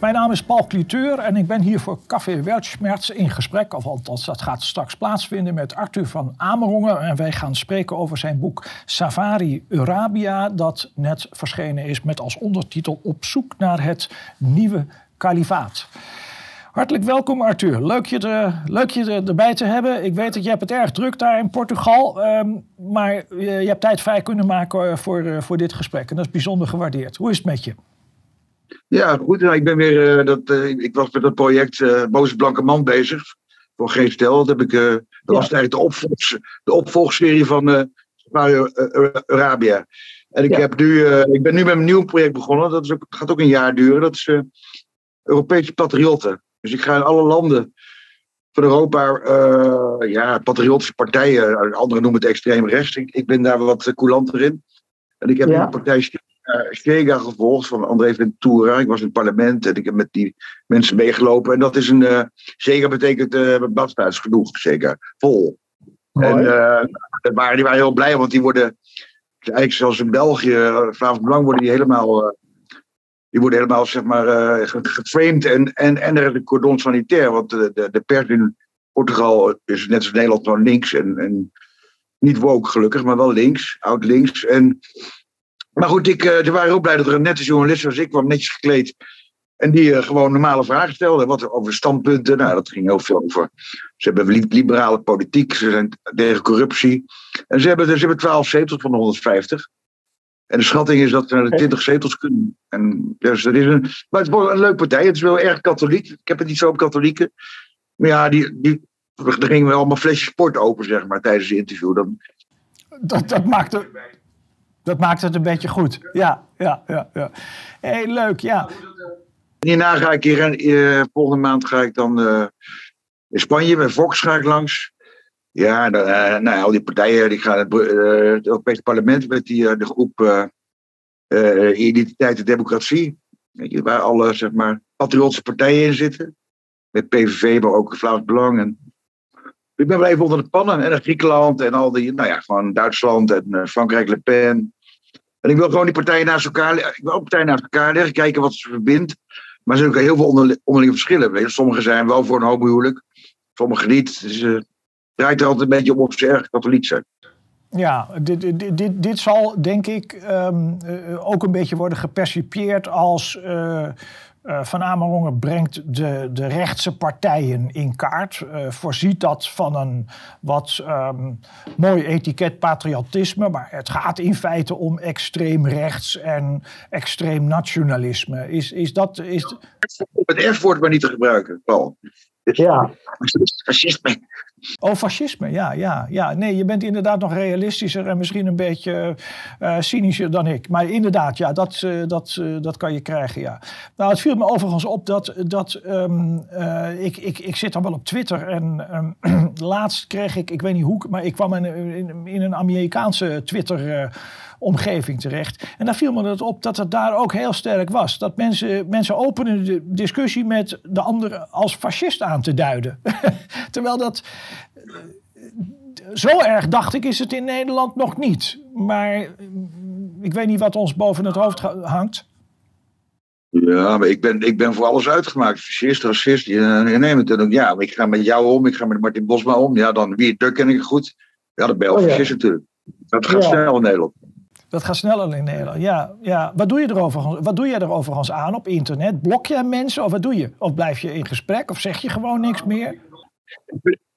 Mijn naam is Paul Cliteur en ik ben hier voor Café Weltschmerz in gesprek, of althans dat gaat straks plaatsvinden met Arthur van Amerongen. En wij gaan spreken over zijn boek Safari Arabia, dat net verschenen is met als ondertitel Op zoek naar het nieuwe kalifaat. Hartelijk welkom Arthur. Leuk je, er, leuk je er, erbij te hebben. Ik weet dat je hebt het erg druk daar in Portugal. Um, maar je, je, hebt tijd vrij kunnen maken voor, uh, voor dit gesprek. En dat is bijzonder gewaardeerd. Hoe is het met je? Ja, goed. Nou, ik ben weer. Uh, dat, uh, ik was met dat project Boze Blanke Man bezig. Voor geen stel. Dat, heb ik, dat ja. was eigenlijk de, opvolgs, de opvolgserie van Arabia. En ik, ja. heb nu, ik ben nu met een nieuw project begonnen. Dat is ook, gaat ook een jaar duren. Dat is Europese Patriotten. Dus ik ga in alle landen van Europa, uh, ja, patriotische partijen, anderen noemen het extreem rechts. Ik, ik ben daar wat coulanter in. En ik heb ja. de partij Stega gevolgd van André Ventura. Ik was in het parlement en ik heb met die mensen meegelopen. En dat is een, uh, betekent uh, badhuis genoeg, zeker, vol. Mooi. En uh, waren, die waren heel blij, want die worden, eigenlijk zoals in België, Vlaams Belang, worden die helemaal die worden helemaal zeg maar, geframed en, en, en er is een cordon sanitair. Want de, de, de pers in Portugal is net als Nederland gewoon links. En, en niet woke gelukkig, maar wel links, oud links. En, maar goed, ik, uh, ze waren ook blij dat er een nette journalist zoals ik kwam, netjes gekleed. En die uh, gewoon normale vragen stelde. Wat over standpunten. Nou, dat ging heel veel over. Ze hebben liberale politiek. Ze zijn tegen corruptie. En ze hebben, ze hebben 12 zetels van de 150. En de schatting is dat ze naar de 20 zetels kunnen. En dus dat is een, maar het is een leuke partij. Het is wel erg katholiek. Ik heb het niet zo op katholieken. Maar ja, die, die, er gingen wel allemaal flesjes sport open, zeg maar, tijdens het interview. Dan... Dat, dat, maakt het, dat maakt het een beetje goed. Ja, ja, ja. ja. Leuk, ja. Hierna ga ik hier, uh, volgende maand ga ik dan uh, in Spanje met Vox ga ik langs. Ja, dan, uh, al die partijen die gaan het, het Europese parlement met die, de groep Identiteit en Democratie. Weet je, waar alle zeg maar, patriotische partijen in zitten. Met PVV, maar ook Vlaams Belang. En, ik ben wel even onder de pannen. En Griekenland en al die, nou ja, gewoon Duitsland en Frankrijk, Le Pen. En ik wil gewoon die partijen naast elkaar, ik wil ook partijen naast elkaar leggen, kijken wat ze verbindt. Maar er zijn ook heel veel onderlinge verschillen. Sommigen zijn wel voor een homohuwelijk, sommigen niet. Dus, draait er altijd een beetje om of ze erg katholiek zijn. Ja, dit, dit, dit, dit zal denk ik um, uh, ook een beetje worden gepercipieerd als uh, uh, Van Amerongen brengt de, de rechtse partijen in kaart. voorziet dat van een wat um, mooi etiket patriotisme, maar het gaat in feite om extreem rechts en extreem nationalisme. Is, is dat. Is... Het F-woord maar niet te gebruiken, Paul. Ja. Fascisme. Oh, fascisme, ja, ja, ja. Nee, je bent inderdaad nog realistischer en misschien een beetje uh, cynischer dan ik. Maar inderdaad, ja, dat, uh, dat, uh, dat kan je krijgen, ja. Nou, het viel me overigens op dat, dat um, ik, ik, ik zit dan wel op Twitter en um, laatst kreeg ik, ik weet niet hoe, maar ik kwam in, in, in een Amerikaanse Twitter omgeving terecht. En daar viel me het op dat het daar ook heel sterk was. Dat mensen, mensen openen de discussie met de ander als fascist aan te duiden. Terwijl dat. Zo erg dacht ik is het in Nederland nog niet. Maar ik weet niet wat ons boven het hoofd hangt. Ja, maar ik ben, ik ben voor alles uitgemaakt. Fascist, racist. Je, neemt het ook. Ja, ik ga met jou om. Ik ga met Martin Bosma om. Ja, dan wie het ken ik goed. Ja, dat ben je oh, ja. natuurlijk. Dat gaat ja. snel in Nederland. Dat gaat sneller in Nederland. Ja, ja. Wat doe je er overigens, wat doe je er overigens aan op internet? Blok je mensen of wat doe je? Of blijf je in gesprek of zeg je gewoon niks meer?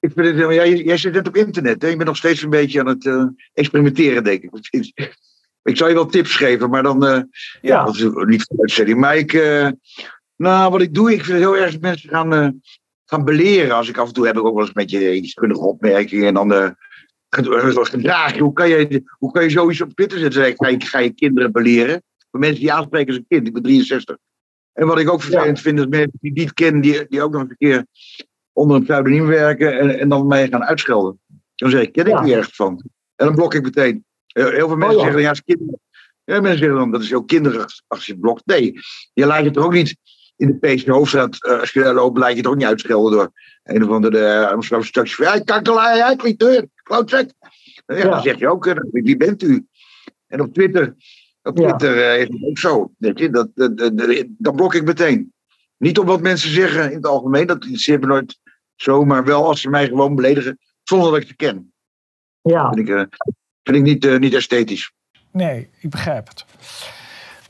Ik vind het, ja, jij zit net op internet. Hè? Je bent nog steeds een beetje aan het uh, experimenteren, denk ik. Ik zou je wel tips geven, maar dan. Uh, ja. ja. dat is niet voor uitzending. Maar ik. Uh, nou, wat ik doe, ik vind het heel erg dat mensen gaan, gaan beleren. Als ik af en toe heb ik ook wel eens een beetje iets kunnige opmerkingen. En dan gedrag. Hoe kan, je, hoe kan je zoiets op Twitter zetten? Ga je, ga je kinderen beleren? Voor mensen die aanspreken als een kind. Ik ben 63. En wat ik ook vervelend ja. vind, is mensen die niet kennen, die, die ook nog een keer onder een pseudoniem werken en, en dan mij gaan uitschelden. Dan zeg ik, ken ik ja. niet ergens van. En dan blok ik meteen. Heel veel mensen oh, ja. zeggen, ja, is kinderen. Ja, mensen zeggen dan, dat is heel kinderig als je blokt. Nee, je laat je toch ook niet in de PC Hoofdstraat, uh, als je daar loopt, laat je het ook niet uitschelden door een of andere uh, Amsterdamse stukje. Ja, kakkelaar, jij kliteur, klootzak. Ja, ja, dan zeg je ook, uh, wie bent u? En op Twitter, op Twitter ja. is het ook zo. Weet je, dat, dat, dat, dan blok ik meteen. Niet om wat mensen zeggen in het algemeen, dat interesseert me nooit zo, maar wel als ze mij gewoon beledigen zonder dat ik ze ken. Ja. Vind ik, uh, vind ik niet, uh, niet esthetisch. Nee, ik begrijp het.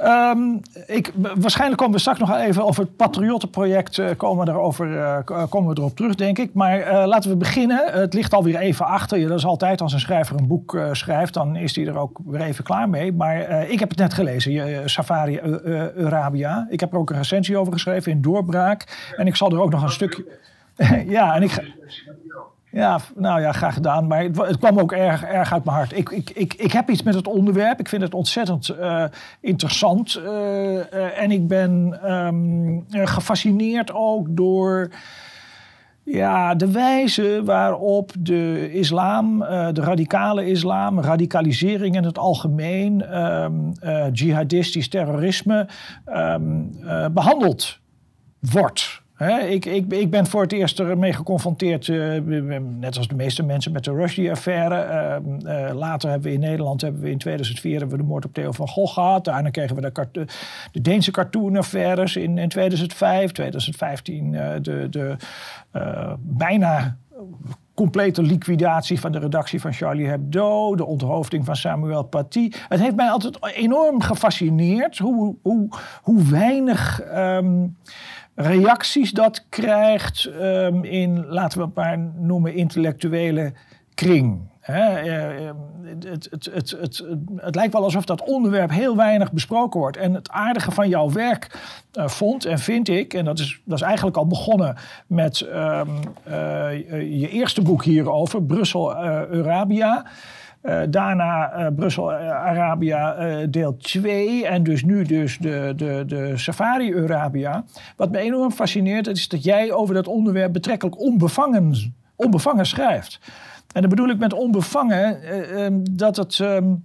Um, ik, waarschijnlijk komen we straks nog even over het Patriottenproject. Uh, komen, we erover, uh, komen we erop terug, denk ik. Maar laten we beginnen. Het ligt alweer even achter je. Dat is altijd als een schrijver een boek schrijft, dan is hij er ook weer even klaar mee. Maar ik heb het net gelezen, Safari Arabia. Ik heb er ook een recensie over geschreven in Doorbraak. En ik zal er ook nog een stukje. ja, en ik. Ja, nou ja, graag gedaan. Maar het, het, kwam ook erg, erg uit mijn hart. Ik, ik, ik, ik heb iets met het onderwerp. Ik vind het ontzettend uh, interessant. Uh, uh, en ik ben um, gefascineerd ook door ja, de wijze waarop de islam, de radicale islam, radicalisering in het algemeen, um, jihadistisch terrorisme um, behandeld wordt ik, ik, ik, ben voor het eerst ermee geconfronteerd, uh, net als de meeste mensen, met de Rushdie-affaire. Uh, uh, later hebben we in Nederland, hebben we in 2004 hebben we de moord op Theo van Gogh gehad. Daarna kregen we de, de Deense cartoon-affaires in, in 2005. 2015 de, de bijna complete liquidatie van de redactie van Charlie Hebdo, de onthoofding van Samuel Paty. Het heeft mij altijd enorm gefascineerd hoe, hoe, hoe weinig. Um, reacties dat krijgt um, in, laten we het maar noemen, intellectuele kring. Eh, ehm, het, het, het, het, lijkt wel alsof dat onderwerp heel weinig besproken wordt. En het aardige van jouw werk uh, vond en vind ik, en dat is, dat is eigenlijk al begonnen met um, uh, je eerste boek hierover, Brussel Arabia. Uh, daarna uh, Brussel-Arabia uh, deel 2 en dus nu dus de, de, de Safari-Arabia. Wat me enorm fascineert is dat jij over dat onderwerp betrekkelijk onbevangen, onbevangen schrijft. En dan bedoel ik met onbevangen ehm, dat het... Um,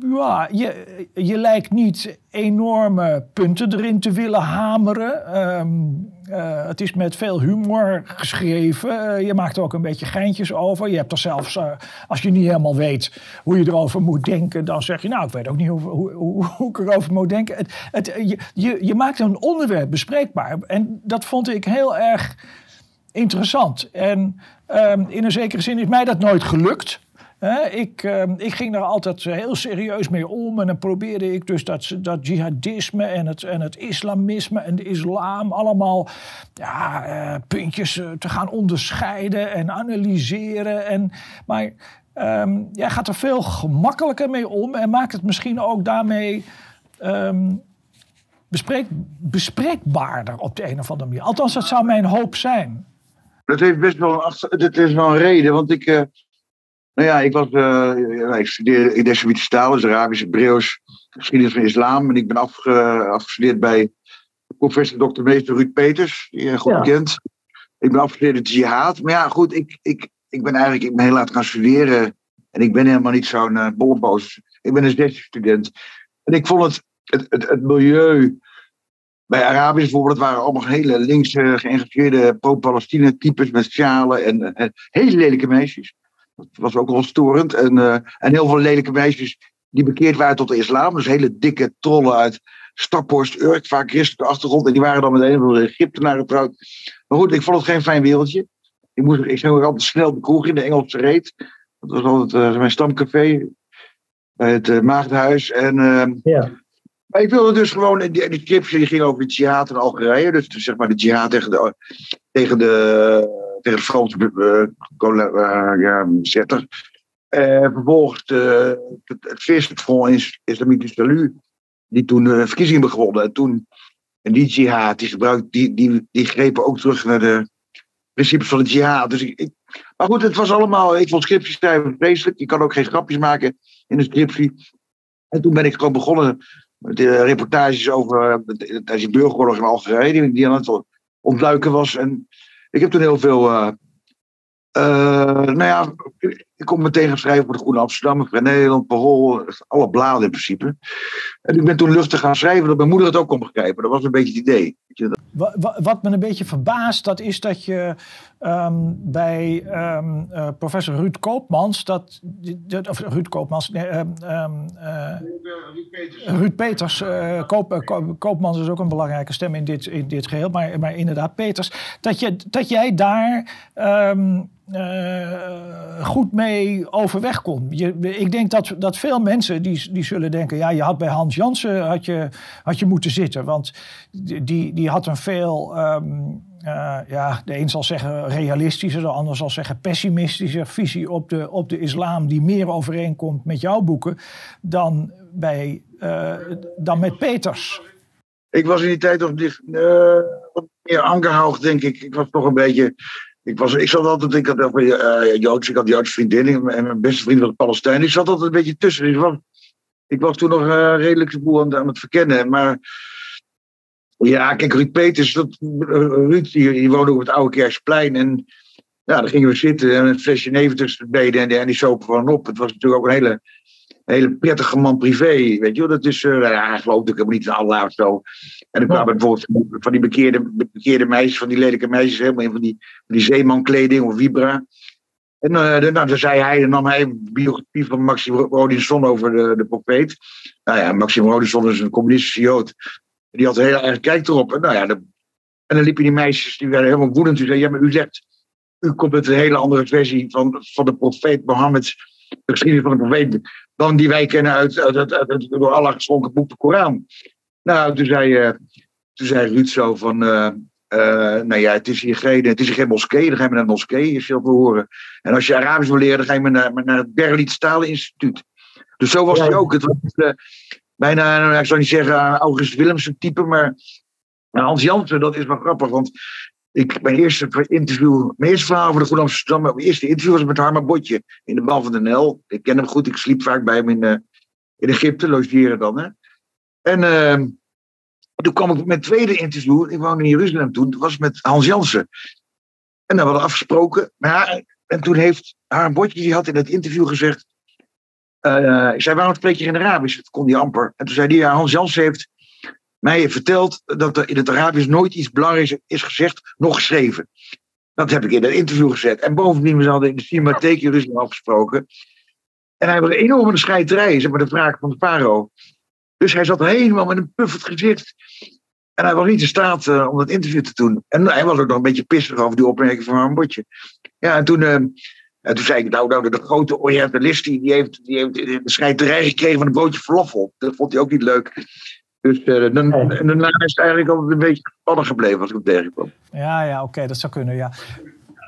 ja, je, je lijkt niet enorme punten erin te willen hameren. Um, uh, het is met veel humor geschreven. Uh, je maakt er ook een beetje geintjes over. Je hebt er zelfs, uh, als je niet helemaal weet hoe je erover moet denken, dan zeg je, nou, ik weet ook niet hoe, hoe, hoe, ik erover moet denken. Het, het, je, je, je maakt een onderwerp bespreekbaar. En dat vond ik heel erg interessant. En um, in een zekere zin is mij dat nooit gelukt ik, ehm, ik ging daar altijd heel serieus mee om. En dan probeerde ik dus dat, dat jihadisme en het, en het islamisme en de islam allemaal ja, uh, puntjes eh, te gaan onderscheiden en analyseren. En, maar um, jij gaat er veel gemakkelijker mee om en maakt het misschien ook daarmee. Um, bespreek, bespreekbaarder op de een of andere manier. Althans, dat zou mijn hoop zijn. Dat heeft best wel een, dat is wel een reden, want ik, uh, nou ja, ik was, uh, ik studeerde Islamitische talen, dus Arabisch, Hebreeuws, geschiedenis van islam. En ik ben afge, afgestudeerd bij professor Dr. Meester Ruud Peters, die je goed ja. kent. Ik ben afgestudeerd in jihad. Maar ja, goed, ik, ik, ik ben eigenlijk ik ben heel laat gaan studeren. En ik ben helemaal niet zo'n uh. Ik ben een student. En ik vond het, het, het, het milieu bij Arabisch bijvoorbeeld, het waren allemaal hele linkse geëngageerde pro-Palestina-types met sjalen en, en hele lelijke meisjes. Dat was ook wel storend. En, uh, en heel veel lelijke meisjes die bekeerd waren tot de islam. Dus hele dikke trollen uit Staphorst, Urk, vaak christelijke achtergrond. En die waren dan met een van de Egyptenaren getrouwd. Maar goed, ik vond het geen fijn wereldje. Ik, moest, ik ging ook altijd snel de kroeg in de Engelse reet. Dat was altijd uh, mijn stamcafé. Bij het uh, Maagdenhuis. En, uh, ja. Maar ik wilde dus gewoon, die, die scriptie ging over de jihad in Algerije. Dus zeg maar de jihad tegen de, tegen de tegen de Franse uh, ja, zetter. Uh, vervolgens het, het Front Front Islamitisch Salut, die toen de verkiezingen hebben gewonnen. En toen, en die jihad, die, gebruikt, die, die, die grepen ook terug naar de principes van het jihad. Dus ik, maar goed, het was allemaal, ik vond scriptie schrijven vreselijk. Je kan ook geen grapjes maken in een scriptie. En toen ben ik gewoon begonnen met de reportages over tijdens die burgeroorlog in Algerije, die, die aan het ontluiken was. En ik heb toen heel veel. Uh, uh, nou ja, Ik kon meteen gaan schrijven voor de Groene Amsterdam, Vrij Nederland, Parool, alle bladen in principe. En ik ben toen luchtig gaan schrijven dat mijn moeder het ook kon begrijpen. Dat was een beetje het idee. Wat me een beetje verbaast, dat is dat je ehm, bij um, uh, professor Ruud Koopmans, dat, dat, of Ruud Koopmans, nee, um, uh, Ruud Peters, Ruud Peters uh, Koop, Koopmans is ook een belangrijke stem in dit, in dit geheel, maar, maar inderdaad Peters, dat, je, dat jij daar uh, goed mee overweg kon. Je, ik denk dat, dat veel mensen die, die zullen denken... ja, je had bij Hans Jansen had je, had je moeten zitten. Want die, die had een veel... Um, uh, ja, de een zal zeggen realistischer, de ander zal zeggen pessimistischer visie op de, op de islam, die meer overeenkomt met jouw boeken dan, bij, uh, dan met Peters. Ik was in die tijd nog wat meer aangehouden, denk ik. Ik was toch een beetje ik, was, ik zat altijd, ik had uh, Joods, ik had Joodse vriendin en mijn beste vriend was Palestijn. Ik zat altijd een beetje tussen. Dus was, ik was toen nog uh, redelijk de boel aan, het verkennen. Maar ja, kijk, Ruud Peters, dat, uh, Ruud die, die, woonde op het Oude Kerksplein. En ja, daar gingen we zitten en een flesje tussen de benen en, en die sopen van op. Het was natuurlijk ook een hele hele prettige man privé. Weet je wel, dat is. Uh, hij gelooft ook helemaal niet in Allah of zo. En dan kwamen bijvoorbeeld van die bekeerde, bekeerde meisjes, van die lelijke meisjes, helemaal in van die, van die zeemankleding of vibra. En uh, nou, dan zei hij, dan nam hij een biografie van Maxim Rodinson over de, de profeet. Nou ja, Maxim Rodinson is een communistische jood. Die had een heel erg kijk erop. En, nou ja, de, en dan liepen die meisjes, die werden helemaal woedend. Die zeiden, ja, maar u zegt, u komt met een hele andere versie van, van de profeet Mohammed, de geschiedenis van de profeet dan die wij kennen uit, uit, uit, uit door Allah geschonken boek de Koran. Nou, toen zei, uh, toen zei Ruud zo van, uh, uh, nou ja, het is hier geen, het is hier geen moskee, dan ga je naar de moskee, je zult horen. En als je Arabisch wil leren, dan ga je naar, naar het Berlitz Instituut. Dus zo was hij ook. Het was bijna, nou, ik zou niet zeggen August Willemsen type, maar Hans Jansen, dat is wel grappig, want ik, mijn eerste interview, mijn eerste verhaal voor de Goede Amsterdam, mijn eerste interview was met Harma Botje in de Bal van de Nel. Ik ken hem goed, ik sliep vaak bij hem in, uh, in Egypte, logeren dan. Hè. En uh, toen kwam ik met mijn tweede interview, ik woonde in Jeruzalem toen, dat was met Hans Jansen. En dan hadden we afgesproken. Maar, en toen heeft Harma Botje, die had in het interview gezegd, uh, zei, waarom spreek je in Arabisch? Dat kon hij amper. En toen zei hij, ja, Hans Jansen heeft mij verteld dat er in het Arabisch nooit iets belangrijks is gezegd, nog geschreven. Dat heb ik in een interview gezet. En bovendien, we hadden in de Cinematheek Jeruzalem afgesproken. En hij was een enorme scheiterij, zeg maar, de vraag van de Faro. Dus hij zat helemaal met een puffend gezicht. En hij was niet in staat uh, om dat interview te doen. En hij was ook nog een beetje pissig over die opmerking van een Botje. Ja, en toen, uh, en toen zei ik, nou, nou de grote Orientalist, die heeft, die heeft de scheiterij gekregen van een bootje verlof Dat vond hij ook niet leuk. Dus uh, dan, daarna is het eigenlijk altijd een beetje gespannen gebleven als ik hem tegenkwam. Ja, ja, oké, dat zou kunnen, ja.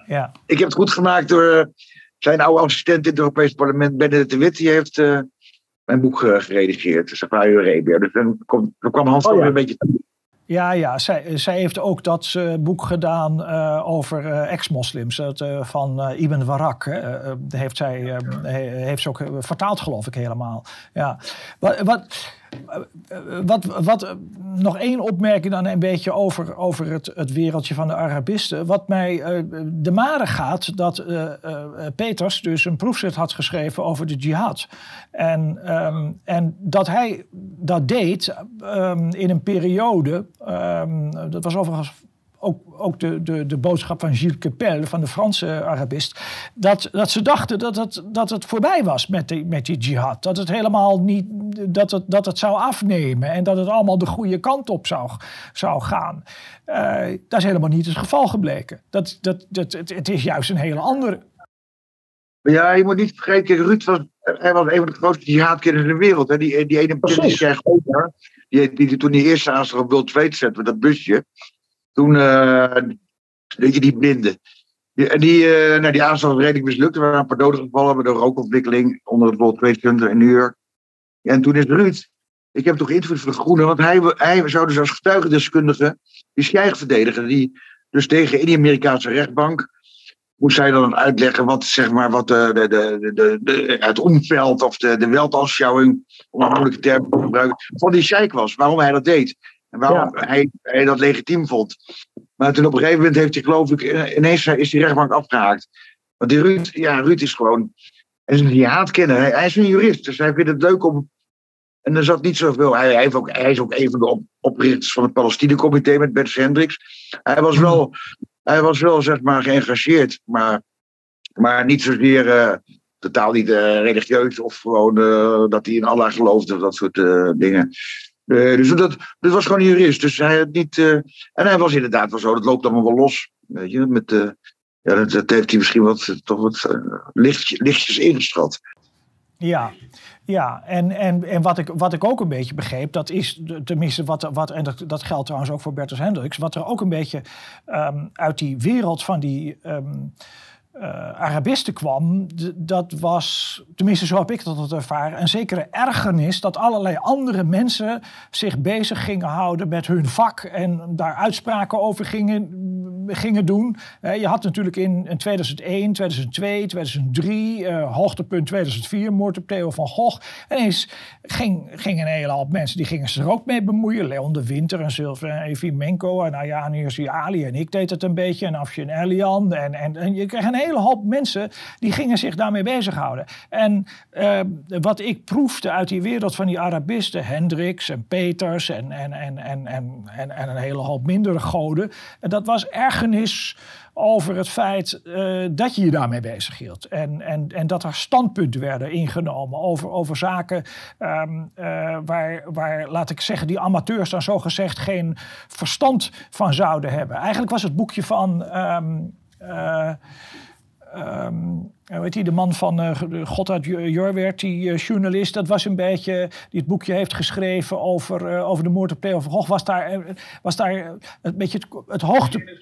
ja. Ik heb het goed gemaakt door uh, zijn oude assistent in het Europees Parlement, Benedict de Wit. Die heeft uh, mijn boek geredigeerd, Safari Arabia. Dus dan, kom, dan kwam Hans oh, ja. een beetje toe. Ja, ja zij, zij heeft ook dat boek gedaan uh, over uh, ex-moslims uh, van Ibn Warak. heeft, zij, heeft ze ook vertaald, geloof ik, helemaal. Ja. Wat, wat, wat, wat, nog één opmerking dan een beetje over, over het, het wereldje van de Arabisten. Wat mij uh, de mare gaat, dat uh, uh, Peters dus een proefschrift had geschreven over de jihad. En, um, en dat hij dat deed um, in een periode, um, dat was overigens ook, ook de, de, de boodschap van Gilles Kepel, van de Franse Arabist, dat, dat ze dachten dat het, dat het voorbij was met die, met die jihad. Dat het helemaal niet, dat het, dat het zou afnemen en dat het allemaal de goede kant op zou, zou gaan. Uh, dat is helemaal niet het geval gebleken. Dat, dat, dat, het, het is juist een hele andere. Ja, je moet niet vergeten, Ruud was, hij was een van de grootste jihadkenners in de wereld. Hè? Die, die ene president, die, die, die toen die eerste aanslag op World Trade Center, met dat busje, toen, uh, weet je, die blinden. Die, en die, uh, nou, die aanslag redelijk mislukt. Er waren een paar doden gevallen bij de rookontwikkeling onder het World Trade Center in New York. En toen is Ruud, ik heb toch geïnterviewd voor de Groenen, want hij, hij zou dus als getuigendeskundige die schijg verdedigen. Die dus tegen in die Amerikaanse rechtbank moest hij dan uitleggen wat, zeg maar, wat de, de, de, de, de het omveld of de, de weltanschouwing, om een moeilijke term te gebruiken, van die sheik was. Waarom hij dat deed. En waarom hij, hij, dat legitiem vond. Maar toen op een gegeven moment heeft hij, geloof ik, ineens is die rechtbank afgehaakt. Want die Ruud, ja, Ruud is gewoon. En ze die haat kennen. Hij, hij, is een jurist, dus hij vindt het leuk om. En er zat niet zoveel. Hij, hij, heeft ook, hij is ook een van de op, oprichters van het Palestina-comité met Bert Hendricks. Hij was wel, hij was wel zeg maar, geëngageerd, maar, maar niet zozeer. Uh, totaal niet uh, religieus of gewoon uh, dat hij in Allah geloofde of dat soort dingen. Dus dat, was gewoon een jurist. Dus hij had niet. en hij was inderdaad wel zo, dat loopt allemaal wel los. Weet je, met, ja, dat, heeft hij misschien wat, toch wat lichtjes, lichtjes ingeschat. Ja, ja, en, en, en wat, ik, wat ik ook een beetje begreep, dat is tenminste wat, wat en dat, dat geldt trouwens ook voor Bertus Hendricks, wat er ook een beetje um, uit die wereld van die uh, Arabisten kwam, dat was, tenminste zo heb ik dat ervaren, een zekere ergernis dat allerlei andere mensen zich bezig gingen houden met hun vak en daar uitspraken over gingen, gingen doen. Uh, je had natuurlijk in, in 2001, 2002, 2003, uh, hoogtepunt 2004, moord op Theo van Gogh. En eens ging, gingen een hele hoop mensen, die gingen zich er ook mee bemoeien. Leon de Winter en Sylvain Evimenko en Ayani Ali en ik deed het een beetje en Afshin Elian. En, en, en je kreeg een hele hoop mensen die gingen zich daarmee bezighouden. En uh, wat ik proefde uit die wereld van die Arabisten, Hendricks en Peters en, en, en, en, en, en, een hele hoop mindere goden, dat was ergernis over het feit uh, dat je je daarmee bezig hield. En, en, en dat er standpunten werden ingenomen over, over zaken um, uh, waar, waar, laat ik zeggen, die amateurs dan zo gezegd geen verstand van zouden hebben. Eigenlijk was het boekje van. Uh, Weet je, de man van uh, God uit Jorwert, die uh, journalist, dat was een beetje, die het boekje heeft geschreven over, uh, over de moord op Theo van was daar, was daar een beetje het, het hoogte...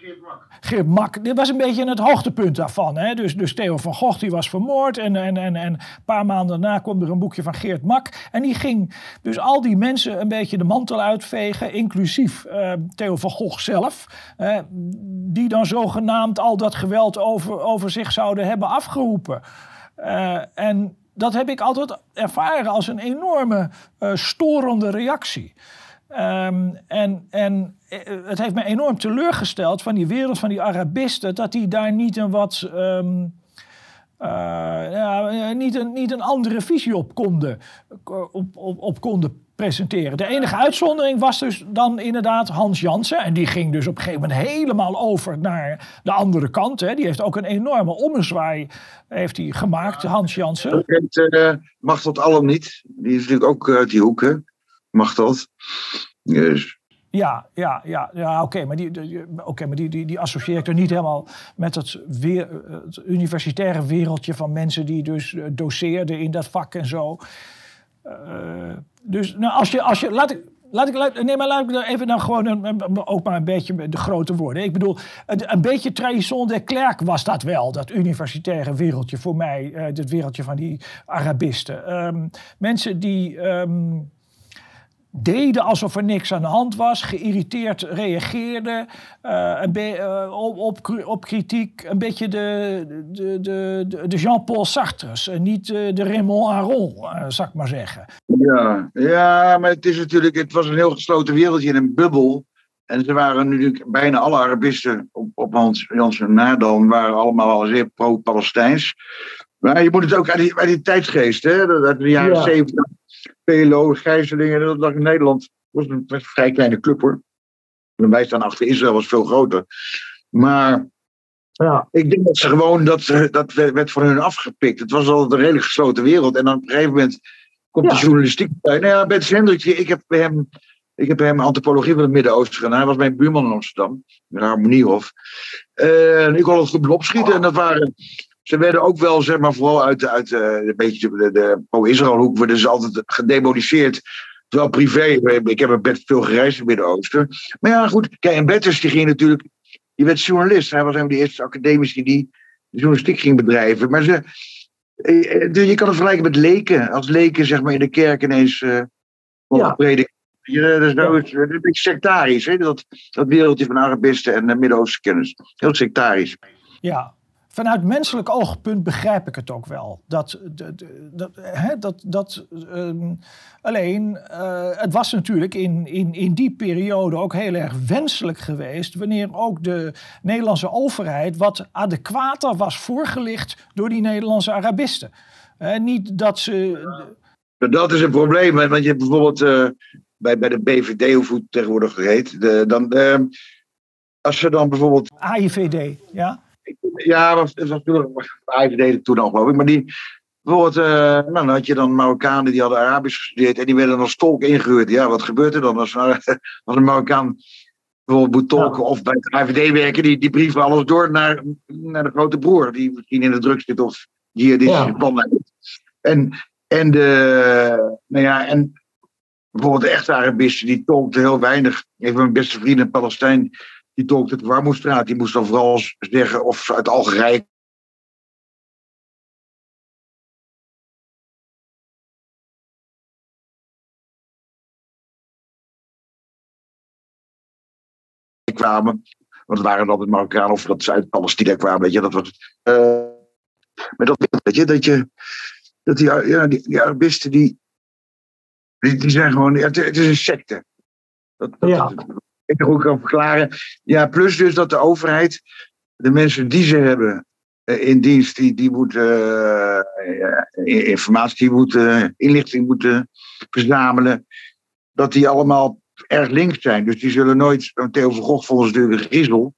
Geert Mak. Geert Mak, dit was een beetje het hoogtepunt daarvan. Hè? Dus, dus Theo van Gogh die was vermoord en, en, en, en een paar maanden daarna kwam er een boekje van Geert Mak. En die ging dus al die mensen een beetje de mantel uitvegen, inclusief uh, Theo van Gogh zelf. Uh, die dan zogenaamd al dat geweld over, over zich zouden hebben afgeroepen. Uh, en dat heb ik altijd ervaren als een enorme storende reactie. Um, en, en eh, het heeft me enorm teleurgesteld van die wereld van die Arabisten, dat die daar niet een wat. Um, uh, ja, niet, een, niet een andere visie op konden, op, op, op konden presenteren. De enige uitzondering was dus dan inderdaad Hans Jansen. En die ging dus op een gegeven moment helemaal over naar de andere kant. Hè. Die heeft ook een enorme ommezwaai heeft hij gemaakt, Hans Jansen. Kent, uh, mag dat allemaal niet. Die is natuurlijk ook uit die hoeken mag dat. Dus. Ja, ja, ja, ja oké, maar, die, maar die, die, die associeer ik er niet helemaal met het, weer, universitaire wereldje van mensen die dus eh, doseerden in dat vak en zo. Uh, dus nou, als je, als je, laat ik, Laat ik, nee, maar laat ik even dan gewoon ook maar een beetje de grote woorden. Ik bedoel, een beetje tradition de Klerk was dat wel, dat universitaire wereldje voor mij, uh, dit wereldje van die Arabisten. Um, mensen die um, deden alsof er niks aan de hand was, geïrriteerd reageerden uh, uh, op, op, kritiek. Een beetje de, de, de, de Jean-Paul Sartres en niet de Raymond Aron, uh, zou ik maar zeggen. Ja, ja, maar het is natuurlijk, het was een heel gesloten wereldje in een bubbel. En ze waren natuurlijk bijna alle Arabisten op, op Hans Nadal waren allemaal al zeer pro-Palestijns. Maar je moet het ook aan die, aan die tijdsgeest, hè, dat de jaren zeventig. PLO, gijzelingen. Dat lag in Nederland. was een, was een vrij kleine club hoor. En wij staan achter Israël, was veel groter. Maar ja, ik denk dat ze gewoon, dat, dat werd van hun afgepikt. Het was altijd een redelijk gesloten wereld. En dan op een gegeven moment komt de journalistiek bij. Nou ja, Bert Hendrik, ik heb bij hem, ik heb hem antropologie van het Midden-Oosten gedaan. Hij was mijn buurman in Amsterdam, in Harmoniehof. En ik kon het goed opschieten. En dat waren ze werden ook wel, zeg maar, vooral uit, uit uh, een beetje de, de pro-Israël-hoek, werden ze altijd gedemoniseerd. Terwijl privé, ik heb een bed veel gereisd in het Midden-Oosten. Maar ja, goed, kijk, en Betters die ging natuurlijk, die werd journalist. Hij was een van de eerste academici die de journalistiek ging bedrijven. Maar ze, eh, eh, je kan het vergelijken met leken. Als leken, zeg maar, in de kerk ineens uh, ja. prediken. dat is nou ja. een beetje sectarisch, hè? Dat, dat wereldje van Arabisten en Midden-Oosten kennis. Heel sectarisch. Ja, vanuit menselijk oogpunt begrijp ik het ook wel. Dat, dat, dat, hè, dat, dat ehm, alleen, uh, het was natuurlijk in, in, in die periode ook heel erg wenselijk geweest. wanneer ook de Nederlandse overheid wat adequater was voorgelicht door die Nederlandse Arabisten. niet dat ze. Dat is een probleem, want je hebt bijvoorbeeld uh, bij, bij de BVD, hoe het tegenwoordig heet, de, dan. Uh, als ze dan bijvoorbeeld. AIVD, ja? Ja, dat was natuurlijk AIVD toen al, geloof ik. Maar die, bijvoorbeeld, uh, nou, dan had je dan Marokkanen die hadden Arabisch gestudeerd en die werden als tolk ingehuurd. Ja, wat gebeurt er dan als, als een Marokkaan bijvoorbeeld moet tolken of bij het AIVD werken? Die, die brieven alles door naar, naar de grote broer, die misschien in de druk zit of jihadistische ja. plan En, en, de, nou ja, en bijvoorbeeld de echte Arabisten, die tolkten heel weinig. Een van mijn beste vrienden in Palestijn die tolkte de Warmoestraat. Die moest dan vooral zeggen of ze uit Algerije kwamen. Want het waren altijd Marokkanen of dat ze uit Palestina kwamen. Weet je, dat was het. Uh, maar dat weet je, dat je. Dat die, ja, die, die Arabisten die, die, die zijn gewoon. Het, het, is een secte. Dat, dat, ja ik ook kan verklaren. Ja, plus dus dat de overheid de mensen die ze hebben eh, in dienst, die, die moeten uh, informatie moeten, inlichting moeten verzamelen, dat die allemaal erg links zijn. Dus die zullen nooit, Theo van Gogh volgens een griezel,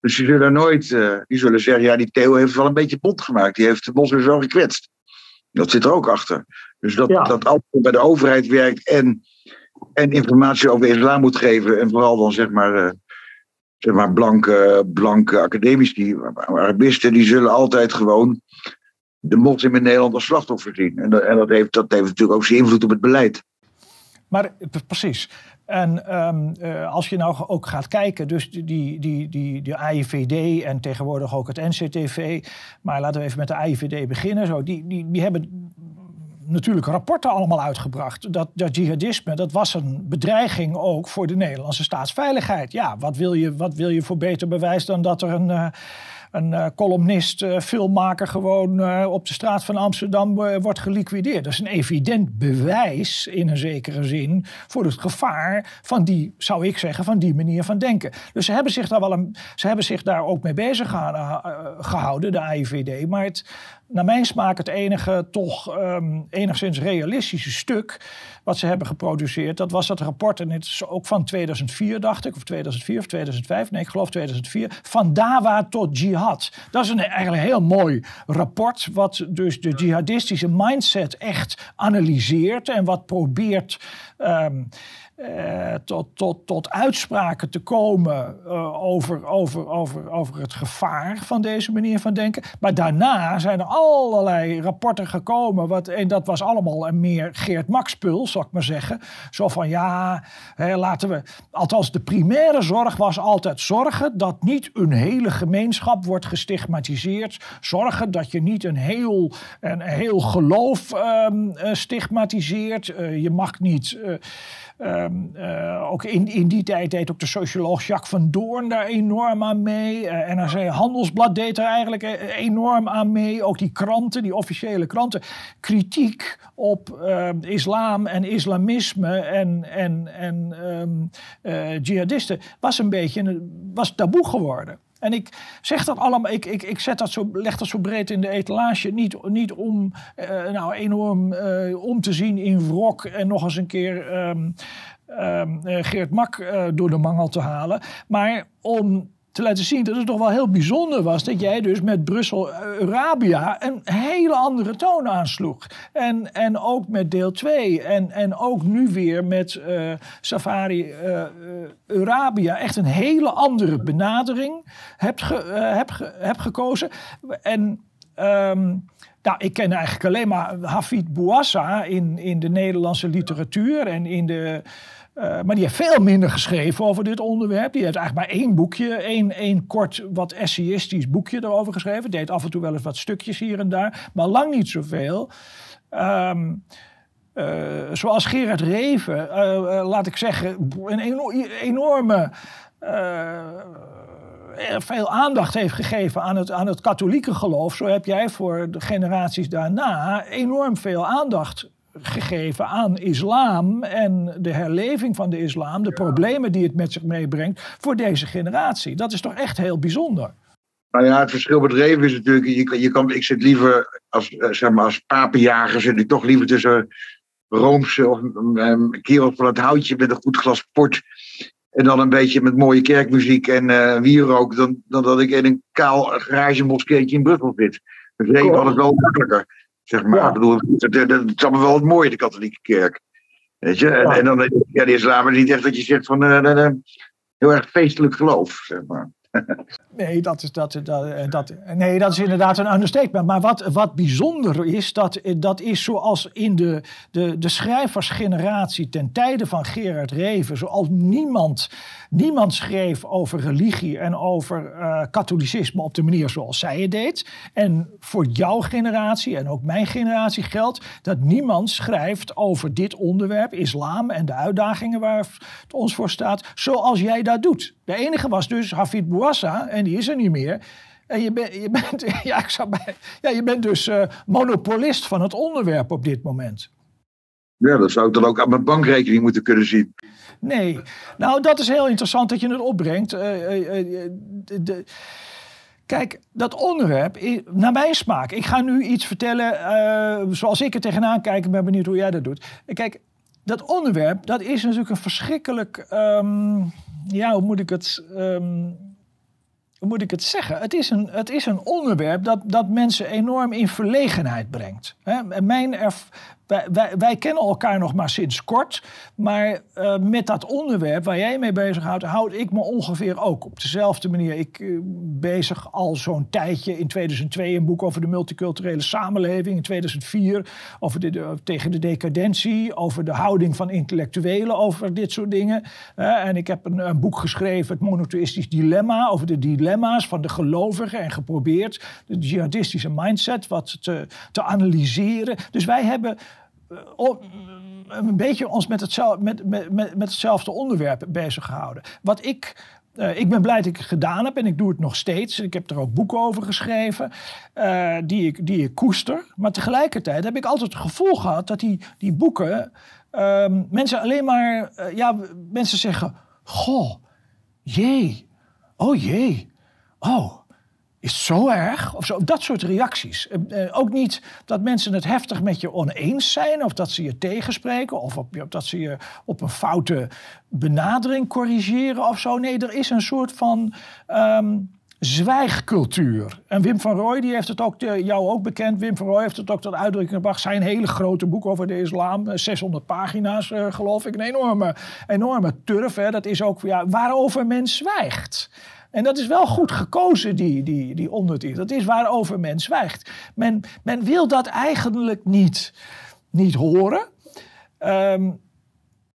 dus die zullen nooit, uh, die zullen zeggen, ja die Theo heeft wel een beetje bot gemaakt, die heeft de bos weer zo gekwetst. Dat zit er ook achter. Dus dat, ja. dat altijd bij de overheid werkt en en informatie over islam moet geven. En vooral dan zeg maar, uh, zeg maar blanke, blanke academici, Arabisten, die zullen altijd gewoon de moslim in Nederland als slachtoffer zien. En, dat, en dat, heeft, dat heeft natuurlijk ook zijn invloed op het beleid. Maar precies. En um, uh, als je nou ook gaat kijken, dus die, die, die, die AIVD en tegenwoordig ook het NCTV, maar laten we even met de AIVD beginnen. Zo, die, die, die hebben natuurlijk rapporten allemaal uitgebracht. Dat, dat jihadisme, dat was een bedreiging ook voor de Nederlandse staatsveiligheid. Ja, wat wil je, wat wil je voor beter bewijs dan dat er een... Uh, een uh, columnist, uh, filmmaker gewoon op de straat van Amsterdam wordt geliquideerd. Dat is een evident bewijs in een zekere zin voor het gevaar van die, zou ik zeggen, van die manier van denken. Dus ze hebben zich daar wel een, ze hebben zich daar ook mee bezig gehouden, de AIVD. Maar het, naar mijn smaak het enige toch um, enigszins realistische stuk wat ze hebben geproduceerd. Dat was dat rapport, en het is ook van 2004 dacht ik, of 2004 of 2005, nee ik geloof 2004. Van Dawa tot jihad. Dat is een eigenlijk heel mooi rapport wat dus de jihadistische mindset echt analyseert en wat probeert... Um, uh, tot, tot, tot uitspraken te komen uh, over, over, over, over het gevaar van deze manier van denken. Maar daarna zijn er allerlei rapporten gekomen. Wat, en dat was allemaal een meer Geert Max-pul, zal ik maar zeggen. Zo van ja, hè, laten we. Althans, de primaire zorg was altijd zorgen dat niet een hele gemeenschap wordt gestigmatiseerd. Zorgen dat je niet een heel, een heel geloof um, stigmatiseert. Uh, je mag niet. Um, uh, ook in, in die tijd deed ook de socioloog Jacques van Doorn daar enorm aan mee. Uh, NRC Handelsblad deed er eigenlijk uh, enorm aan mee. Ook die kranten, die officiële kranten. Kritiek op ehm, islam en islamisme en, en, en um, jihadisten was een beetje was taboe geworden. En ik zeg dat allemaal, ik, ik, ik zet dat zo, leg dat zo breed in de etalage. Niet, niet om uh, nou enorm uh, om te zien in wrok en nog eens een keer um, um, Geert Mak door de mangel te halen. Maar om te laten zien dat het toch wel heel bijzonder was dat jij dus met Brussel-Arabia een hele andere toon aansloeg. En, en ook met deel 2 en, en ook nu weer met uh, Safari uh, Arabia echt een hele andere benadering hebt, ge, heb, ge, heb gekozen. En um, nou, ik ken eigenlijk alleen maar Hafid Bouassa in, in de Nederlandse literatuur en in de uh, maar die heeft veel minder geschreven over dit onderwerp. Die heeft eigenlijk maar één boekje, één, één kort, wat essayistisch boekje erover geschreven. Deed af en toe wel eens wat stukjes hier en daar, maar lang niet zoveel. Um, uh, zoals Gerard Reven, uh, laat ik zeggen, een enorme veel aandacht heeft gegeven aan het, aan het katholieke geloof, zo heb jij voor de generaties daarna enorm veel aandacht gegeven aan islam en de herleving van de islam, de problemen die het met zich meebrengt voor deze generatie. Dat is toch echt heel bijzonder. Nou ja, het verschil met Reven is natuurlijk, je, je kan, ik zit liever als, eh, zeg maar, als papenjager, zit ik toch liever tussen Roomse of um, kerels van het houtje met een goed glas port. En dan een beetje met mooie kerkmuziek en uh, wierook, dan, dan dat ik in een kaal garagemoskeetje in Brussel zit. Dus Reven had het wel makkelijker. Zeg maar. Ik bedoel, dat, dat, is allemaal wel het mooie, de katholieke kerk. Weet je? En, en dan, ja, de islam is niet echt dat je zegt van uh, heel erg feestelijk geloof, zeg maar. Nee, dat is, dat, dat, dat, nee, dat is inderdaad een understatement. Maar wat, wat bijzonder is, dat, dat is zoals in de, de, de schrijversgeneratie ten tijde van Gerard Reven, zoals niemand, niemand schreef over religie en over uh, katholicisme op de manier zoals zij het deed. En voor jouw generatie en ook mijn generatie geldt dat niemand schrijft over dit onderwerp, islam en de uitdagingen waar het ons voor staat, zoals jij dat doet. De enige was dus Hafid Bouassa en die is er niet meer. En je, ben, je, bent, ja, ik zou bij, ja, je bent dus uh, monopolist van het onderwerp op dit moment. Ja, dat zou ik dan ook aan mijn bankrekening moeten kunnen zien. Nee, nou dat is heel interessant dat je het opbrengt. Uh, uh, de, Kijk, dat onderwerp, naar mijn smaak. Ik ga nu iets vertellen zoals ik er tegenaan kijk. Ik ben benieuwd hoe jij dat doet. Kijk, dat onderwerp, dat is natuurlijk een verschrikkelijk. Um, ja, hoe moet ik het. Um, hoe moet ik het zeggen? Het is een, het is een onderwerp dat, dat mensen enorm in verlegenheid brengt. Mijn erf, wij, wij, kennen elkaar nog maar sinds kort. Maar uh, met dat onderwerp waar jij mee bezighoudt, houd ik me ongeveer ook op dezelfde manier. Ik uh, bezig al zo'n tijdje. In 2002 een boek over de multiculturele samenleving. In 2004 over tegen de decadentie. Over de houding van intellectuelen over dit soort dingen. En ik heb een, een, boek geschreven, Het Monotheïstisch Dilemma. Over de dilemma's van de gelovigen. En geprobeerd de jihadistische mindset wat te, te analyseren. Dus wij hebben een beetje ons met, hetzelfde, met, met, met, hetzelfde onderwerp bezig gehouden. Wat ik uh, ik ben blij dat ik het gedaan heb en ik doe het nog steeds. Ik heb er ook boeken over geschreven die, ik, die ik koester. Maar tegelijkertijd heb ik altijd het gevoel gehad dat die, die boeken uh, mensen alleen maar, ja, mensen zeggen: Goh, jee, oh jee, oh is zo erg? Of zo, dat soort reacties. Eh, eh, ook niet dat mensen het heftig met je oneens zijn, of dat ze je tegenspreken, of dat ze je op een foute benadering corrigeren of zo. Nee, er is een soort van um, zwijgcultuur. En Wim van Rooij, die heeft het ook, jou ook bekend. Wim van Rooij heeft het ook tot uitdrukking gebracht. Zijn hele grote boek over de islam, 600 eh, pagina's geloof ik. Een enorme, enorme turf. Hè. Dat is ook ja, waarover men zwijgt. En dat is wel goed gekozen, die, die, die. Dat is waarover men zwijgt. Men, men wil dat eigenlijk niet, niet horen. Um,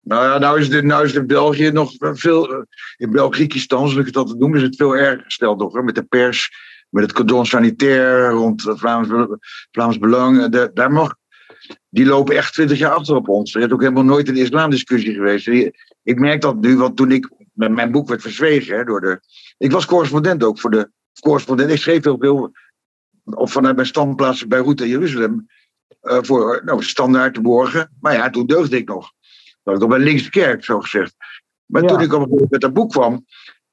nou ja, nou is, het, nou is het in België nog veel. In Belgiekistan, zoals ik dat noemen, is het veel erger gesteld nog. Met de pers, met het cordon sanitair rond het Vlaams, Vlaams Belang. De, daar mag, die lopen echt twintig jaar achter op ons. Er is ook helemaal nooit een islamdiscussie geweest. Ik merk dat nu, want toen ik. Mijn boek werd verzwegen hè, door de ik was correspondent ook voor de correspondent. Ik schreef heel veel of vanuit mijn standplaats bij Route in Jeruzalem. Uh, voor nou, standaard te borgen. Maar ja, toen deugde ik nog. Dat ik nog bij links de kerk, zo gezegd. Maar toen ik op een met dat boek kwam.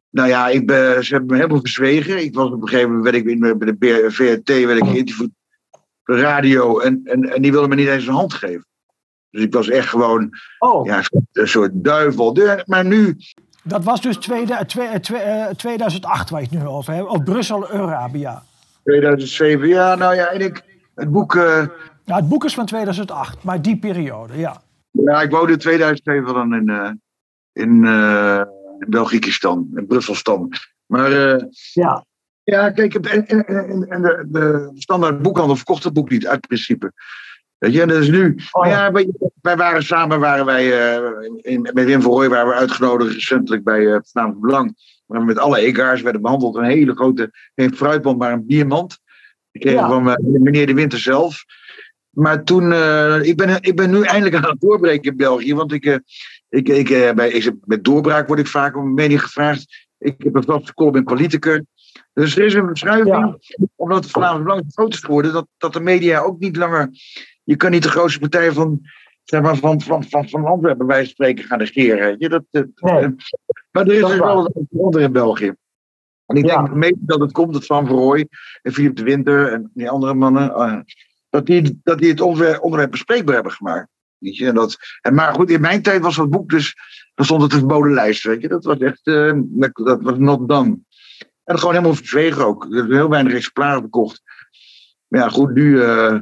Nou ja, ik ben, ze hebben me helemaal verzwegen. Ik was op een gegeven moment werd ik bij de VRT werd ik geïnterviewd op de radio. En, en, en die wilden me niet eens een hand geven. Dus ik was echt gewoon oh. ja, een soort duivel. Maar nu, dat was dus tweede, twee, twee, 2008 waar je het nu over hebt. Of Brussel, Eurabia. 2007, ja, nou ja, en ik, het boek... Uh... Ja, het boek is van 2008, maar die periode, ja. Ja, ik woonde in 2007 dan in, uh, in, uh, in Belgiekistan, in Brusselstan. Maar ja. Ja, kijk, en, en, en de, de standaard boekhandel verkocht het boek niet, uit principe. Weet je, en dat is nu. Oh, ja. wij, waren samen, waren wij, uh, in, met Wim van Rooij waren we uitgenodigd recentelijk bij uh, Vlaams Belang. Waar we met alle egaars werden behandeld. Een hele grote, geen fruitmand, maar een biermand. Ik kreeg van uh, meneer De Winter zelf. Maar toen, ik, ben, ik ben nu eindelijk aan het doorbreken in België. Want ik, ik, ik, bij, ik, met doorbraak word ik vaak om mening gevraagd. Ik heb een vaste column in Politicus. Dus er is een verschuiving, omdat het vanavond belangrijk groot is geworden, dat, dat de media ook niet langer. Je kan niet de grootste partij van, zeg maar, van, van, van, van Antwerpen bij spreken gaan negeren. Je, dat, dat, maar er is dus wel een onder in België. En ik denk mede dat het komt dat Van Verrooy en Philip de Winter en die andere mannen, uh, dat, die, dat die het onderwerp, onderwerp bespreekbaar hebben gemaakt. Weet je? En dat, en maar goed, in mijn tijd was dat boek dus, dan stond het een verboden lijst. Weet je? Dat was echt, uh, dat was not done. En gewoon helemaal verzwegen ook. Er zijn heel weinig exemplaren verkocht. Maar ja, goed, nu, uh,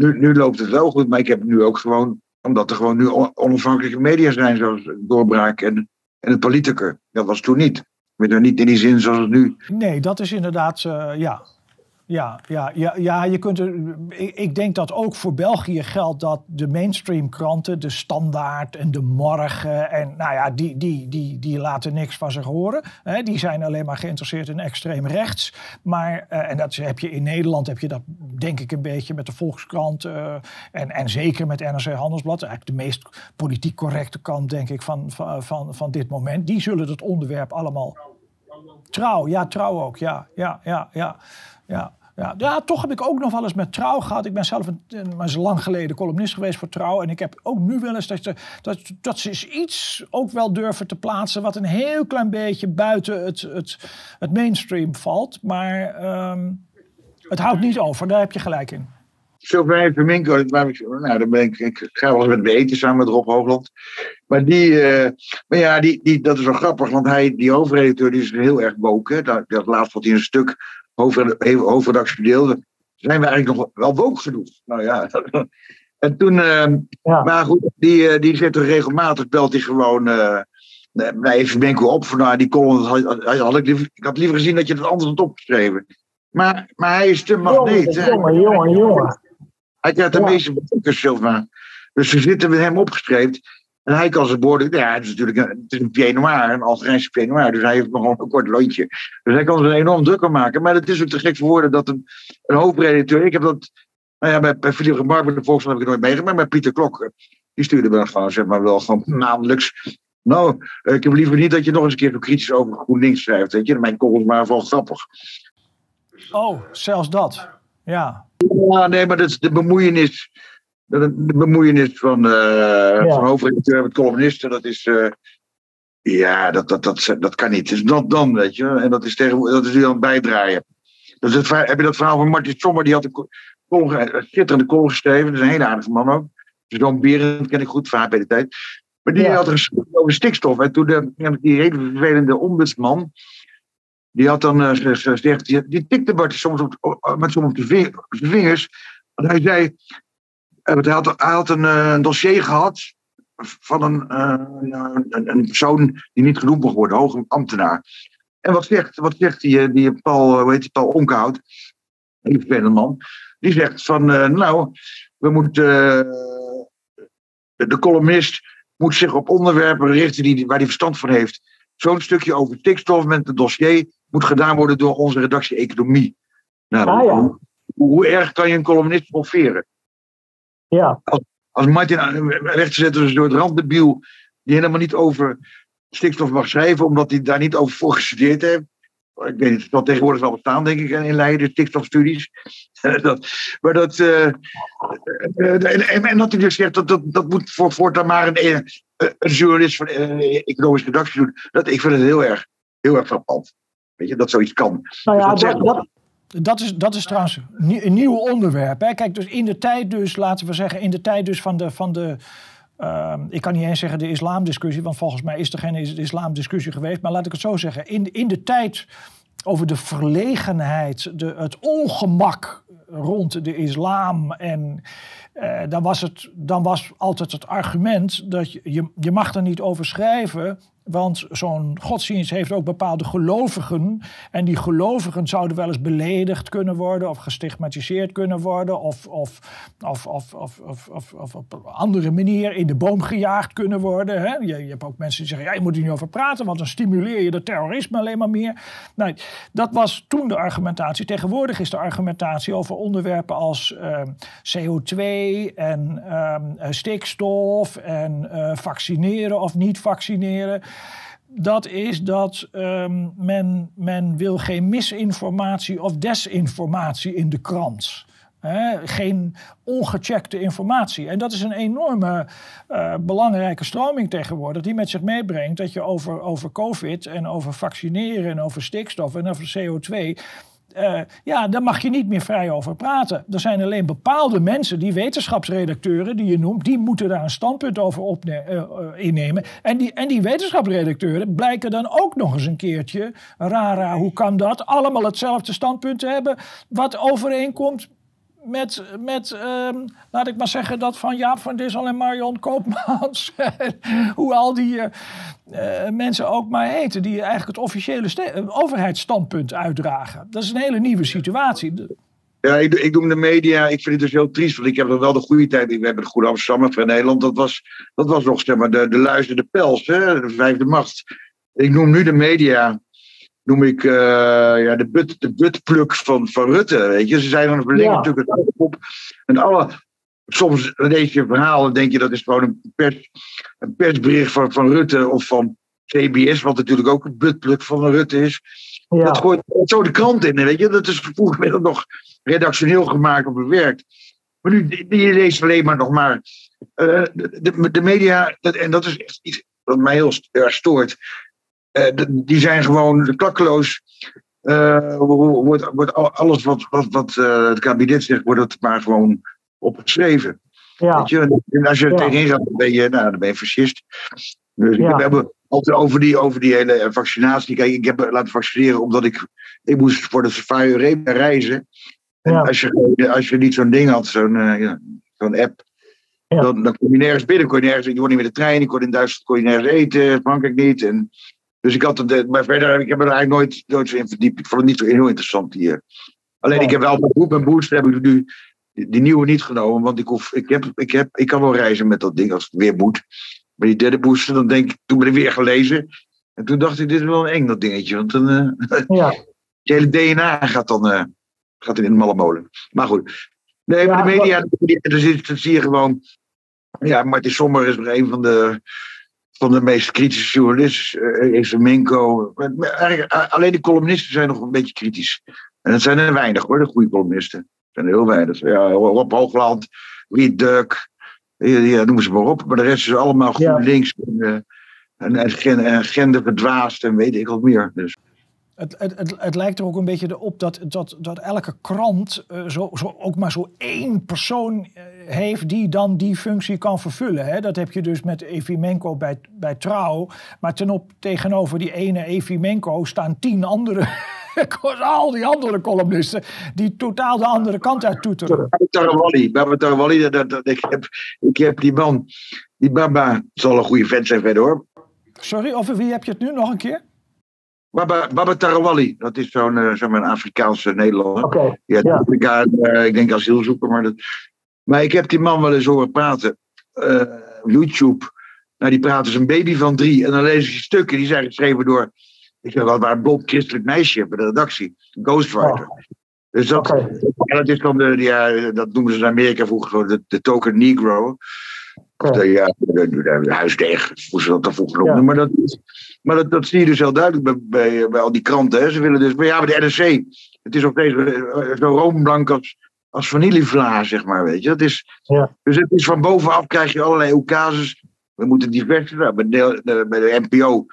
nu, nu loopt het wel goed. Maar ik heb nu ook gewoon, omdat er gewoon nu onafhankelijke media zijn, zoals Doorbraak en, en het Politicus. Dat was toen niet. Maar niet in die zin zoals het nu. Nee, dat is inderdaad, uh, ja, ja, ja, ja, ja, je kunt er, ik, denk dat ook voor België geldt dat de mainstream kranten, de Standaard en de Morgen, en nou ja, die, die, die, die laten niks van zich horen. Hè. Die zijn alleen maar geïnteresseerd in extreem rechts. Maar, uh, en dat heb je in Nederland, heb je dat denk ik een beetje met de Volkskrant uh, en, en zeker met NRC Handelsblad. Eigenlijk de meest politiek correcte kant, denk ik, van, van, van, van dit moment. Die zullen het onderwerp allemaal. Trouw, ja, trouw ook, ja, ja, ja, ja. ja. Ja, toch heb ik ook nog wel eens met Trouw gehad. Ik ben zelf een, is lang geleden columnist geweest voor Trouw. En ik heb ook nu wel eens dat, ze, dat, dat ze iets ook wel durven te plaatsen... wat een heel klein beetje buiten het, het, het mainstream valt. Maar um, het houdt niet over, daar heb je gelijk in. Verminko, waar ik, nou, dan ben ik, ik ga wel eens met me samen met Rob Hoogland. Maar, die, uh, maar ja, die, die, dat is wel grappig, want hij, die hoofdredacteur die is heel erg boken. Dat, dat laatst wat hij een stuk hoofdredactie deelde, zijn we eigenlijk nog wel woke genoeg. Nou ja. En toen, ja. maar goed, die, uh, die zit er regelmatig, belt hij gewoon. Uh, nee, even denken op van nou, die column had, had, ik, liever, ik had liever gezien dat je het anders had opgeschreven. Maar, maar hij is te magneet. Jongen, jongen, jongen. Hij krijgt de ja. meeste boeken, Dus ze zitten met hem opgeschreven. En hij kan zijn woorden, ja, het is natuurlijk een, het is een pied noir, een Algerijnse pied noir, dus hij heeft nog een kort lontje. Dus hij kan er enorm druk maken. Maar het is ook te gek voor woorden dat een, een hoofdredacteur, ik heb dat, nou ja, bij, bij Philippe Remarque, bij de Volkskrant heb ik het nooit meegemaakt, maar Pieter Klok, die stuurde me dan gewoon, zeg maar, wel gewoon maandelijks. Nou, ik heb liever niet dat je nog eens een keer zo kritisch over GroenLinks schrijft, weet je. Mijn columns waren wel grappig. Oh, zelfs dat, ja. Ja, nee, maar dat is de bemoeienis de, bemoeienis van, uh, ja. van hoofdredacteur met columnisten, dat is. Uh, ja, dat, dat, dat, dat kan niet. Is dat dan, weet je. En dat is, tegen, dat is nu aan het bijdraaien. Dus het, heb je dat verhaal van Martin Sommer, die had een, column, een schitterende column geschreven. Dat is een hele aardige man ook. Zo'n Berend ken ik goed van bij de tijd. Maar die ja. had geschreven over stikstof. En toen de, die hele vervelende ombudsman, die had dan uh, gezegd, die, die tikte Martin soms op, met soms op de vingers. Want hij zei, hij had, hij had een, een, dossier gehad van een, uh, een, een, persoon die niet genoemd mocht worden, hoge ambtenaar. En wat zegt, wat zegt die, die Paul, hoe heet die, Paul Onkoud, een vervelende man, die zegt van, nou, we moeten, de columnist moet zich op onderwerpen richten die, waar hij verstand van heeft. Zo'n stukje over stikstof met het dossier moet gedaan worden door onze redactie Economie. Nou, ah, ja. hoe, hoe, erg kan je een columnist proferen? Ja. Als, als Martin recht te zetten door het randdebiel, die helemaal niet over stikstof mag schrijven, omdat hij daar niet over voor gestudeerd heeft. Ik weet niet, dat tegenwoordig wel bestaan, denk ik, in Leiden, stikstofstudies. dat, maar dat. Uh, en, en dat hij dus zegt dat dat, dat moet voor, voortaan maar een, een journalist van uh, economische redactie doen. Dat, ik vind het heel erg, heel erg frappant. Weet je, dat zoiets kan. Nou ja, dus dat, dat, dat is, dat is trouwens een nieuw onderwerp. Hè. Kijk, dus in de tijd dus, laten we zeggen, in de tijd dus van de, van de uh, ik kan niet eens zeggen de islamdiscussie, want volgens mij is er geen islamdiscussie geweest. Maar laat ik het zo zeggen, in, in de tijd over de verlegenheid, de, het ongemak rond de islam. En uh, dan, was het, dan was altijd het argument dat je, je, je mag er niet over schrijven want zo'n godsdienst heeft ook bepaalde gelovigen. En die gelovigen zouden wel eens beledigd kunnen worden of gestigmatiseerd kunnen worden. Of, of, of, of, of, op een andere manier in de boom gejaagd kunnen worden. Hè? Je, je, hebt ook mensen die zeggen, ja, je moet er niet over praten, want dan stimuleer je de terrorisme alleen maar meer. Nee, dat was toen de argumentatie. Tegenwoordig is de argumentatie over onderwerpen als uh, CO2 en uh, stikstof en uh, vaccineren of niet vaccineren dat is dat ehm, men, men wil geen misinformatie of desinformatie in de krant. Geen ongecheckte informatie. En dat is een enorme uh, belangrijke stroming tegenwoordig, die met zich meebrengt dat je over, over COVID en over vaccineren en over stikstof en over CO2 uh, ja, daar mag je niet meer vrij over praten. Er zijn alleen bepaalde mensen, die wetenschapsredacteuren die je noemt, die moeten daar een standpunt over uh, innemen. En die, en die wetenschapsredacteuren blijken dan ook nog eens een keertje, rara, hoe kan dat, allemaal hetzelfde standpunt te hebben, wat overeenkomt met, met um, laat ik maar zeggen, dat van Jaap van Dissel en Marion Koopmans. hoe al die uh, mensen ook maar heten, die eigenlijk het officiële overheidsstandpunt uitdragen. Dat is een hele nieuwe situatie. Ja, ik, ik doe de media, ik vind het dus heel triest, want ik heb nog wel de goede tijd. We hebben de Goede Amsterdam van Nederland, dat was, dat was nog zeg maar, de, de luister, pels, hè, de vijfde macht. Ik noem nu de media noem ik uh, ja, de, but, de buttpluk van, van Rutte. Weet je? Ze zijn dan ja. natuurlijk het op. En alle, soms lees je en denk je dat is gewoon een, pers, een persbericht van, van Rutte of van CBS, wat natuurlijk ook een buttpluk van Rutte is. Ja. Dat gooit zo de krant in. Weet je? Dat is vroeger nog redactioneel gemaakt of bewerkt. Maar nu je leest alleen maar nog maar. Uh, de, de, media, en dat is echt iets wat mij heel stoort. Uh, die zijn gewoon klakkeloos. Uh, wordt, wordt alles wat, wat, wat uh, het kabinet zegt, wordt het maar gewoon opgeschreven. Ja. Weet je? En als je er ja. tegenin gaat, dan ben je, nou, dan ben je fascist. Dus ja. we hebben altijd over die, over die hele vaccinatie. Kijk, ik heb laten vaccineren omdat ik, ik moest voor de Safari reizen. En ja. als, je, als je niet zo'n ding had, zo'n uh, zo'n app, dan, dan kom je nergens binnen. Kon je, nergens, je kon niet met de trein, ik kon in Duitsland kon je nergens eten, Frankrijk niet. En dus ik had het, maar verder, ik heb er eigenlijk nooit, nooit zo in verdiept. Ik vond het niet zo heel interessant hier. Alleen ik heb wel mijn boek en booster heb ik nu die nieuwe niet genomen, want ik, hoef, ik, heb, ik, heb, ik kan wel reizen met dat ding als het weer moet. Maar die derde booster, dan denk ik, toen ben ik weer gelezen. En toen dacht ik, dit is wel een eng dat dingetje. Want dan, uh, ja. je hele DNA gaat dan uh, gaat in de malle molen. Maar goed. Nee, ja, de media, dat zie je gewoon. Ja, Martin Sommer is nog een van de van de meest kritische journalisten, uh, is Minko. Alleen de columnisten zijn nog een beetje kritisch. En dat zijn er weinig hoor, de goede columnisten. Dat zijn er heel weinig. Ja, Rob Hoogland, Reed Duck, ja, noem ze maar op. Maar de rest is allemaal goed ja. links. En, en, en, en genderverdwaasd en weet ik wat meer. Dus. Het, het, het, het, lijkt er ook een beetje op dat, dat, dat elke krant uh, zo, zo, ook maar zo één persoon uh, heeft die dan die functie kan vervullen. Hè? Dat heb je dus met Evimenko bij, bij Trouw. Maar ten op, tegenover die ene Evimenko staan tien andere. al die andere columnisten die totaal de andere kant uit toeteren. Tarawali, Baba Tarawali, dat, dat, ik, heb, ik heb die man, die Baba zal een goede vent zijn verder hoor. Sorry, over wie heb je het nu nog een keer? Baba, Baba Tarawali, dat is zo'n uh, Afrikaanse Nederlander. Okay, ja, ja. Afrika, uh, ik denk asielzoeker, maar dat... Maar ik heb die man wel eens horen praten. Uh, YouTube. Nou, die praat dus een baby van drie. En dan lees ik die stukken, die zijn geschreven door... Ik zeg wel, waar een blond christelijk meisje bij de redactie. Ghostwriter. Oh. Dus dat, okay. dat is dan de, ja, dat noemen ze in Amerika vroeger de, de token negro. Okay. Ja, de, de, de huisdeeg, hoe ze dat dan vroeger noemden. Ja. Maar, dat, maar dat, dat zie je dus heel duidelijk bij, bij, bij al die kranten. Hè. Ze willen dus, maar ja, bij de NRC, het is ook deze zo roomblank als, als vanillevla, zeg maar, weet je. Dat is, ja. Dus het is van bovenaf krijg je allerlei ocases. We moeten divers nou, bij, de, de, bij de NPO.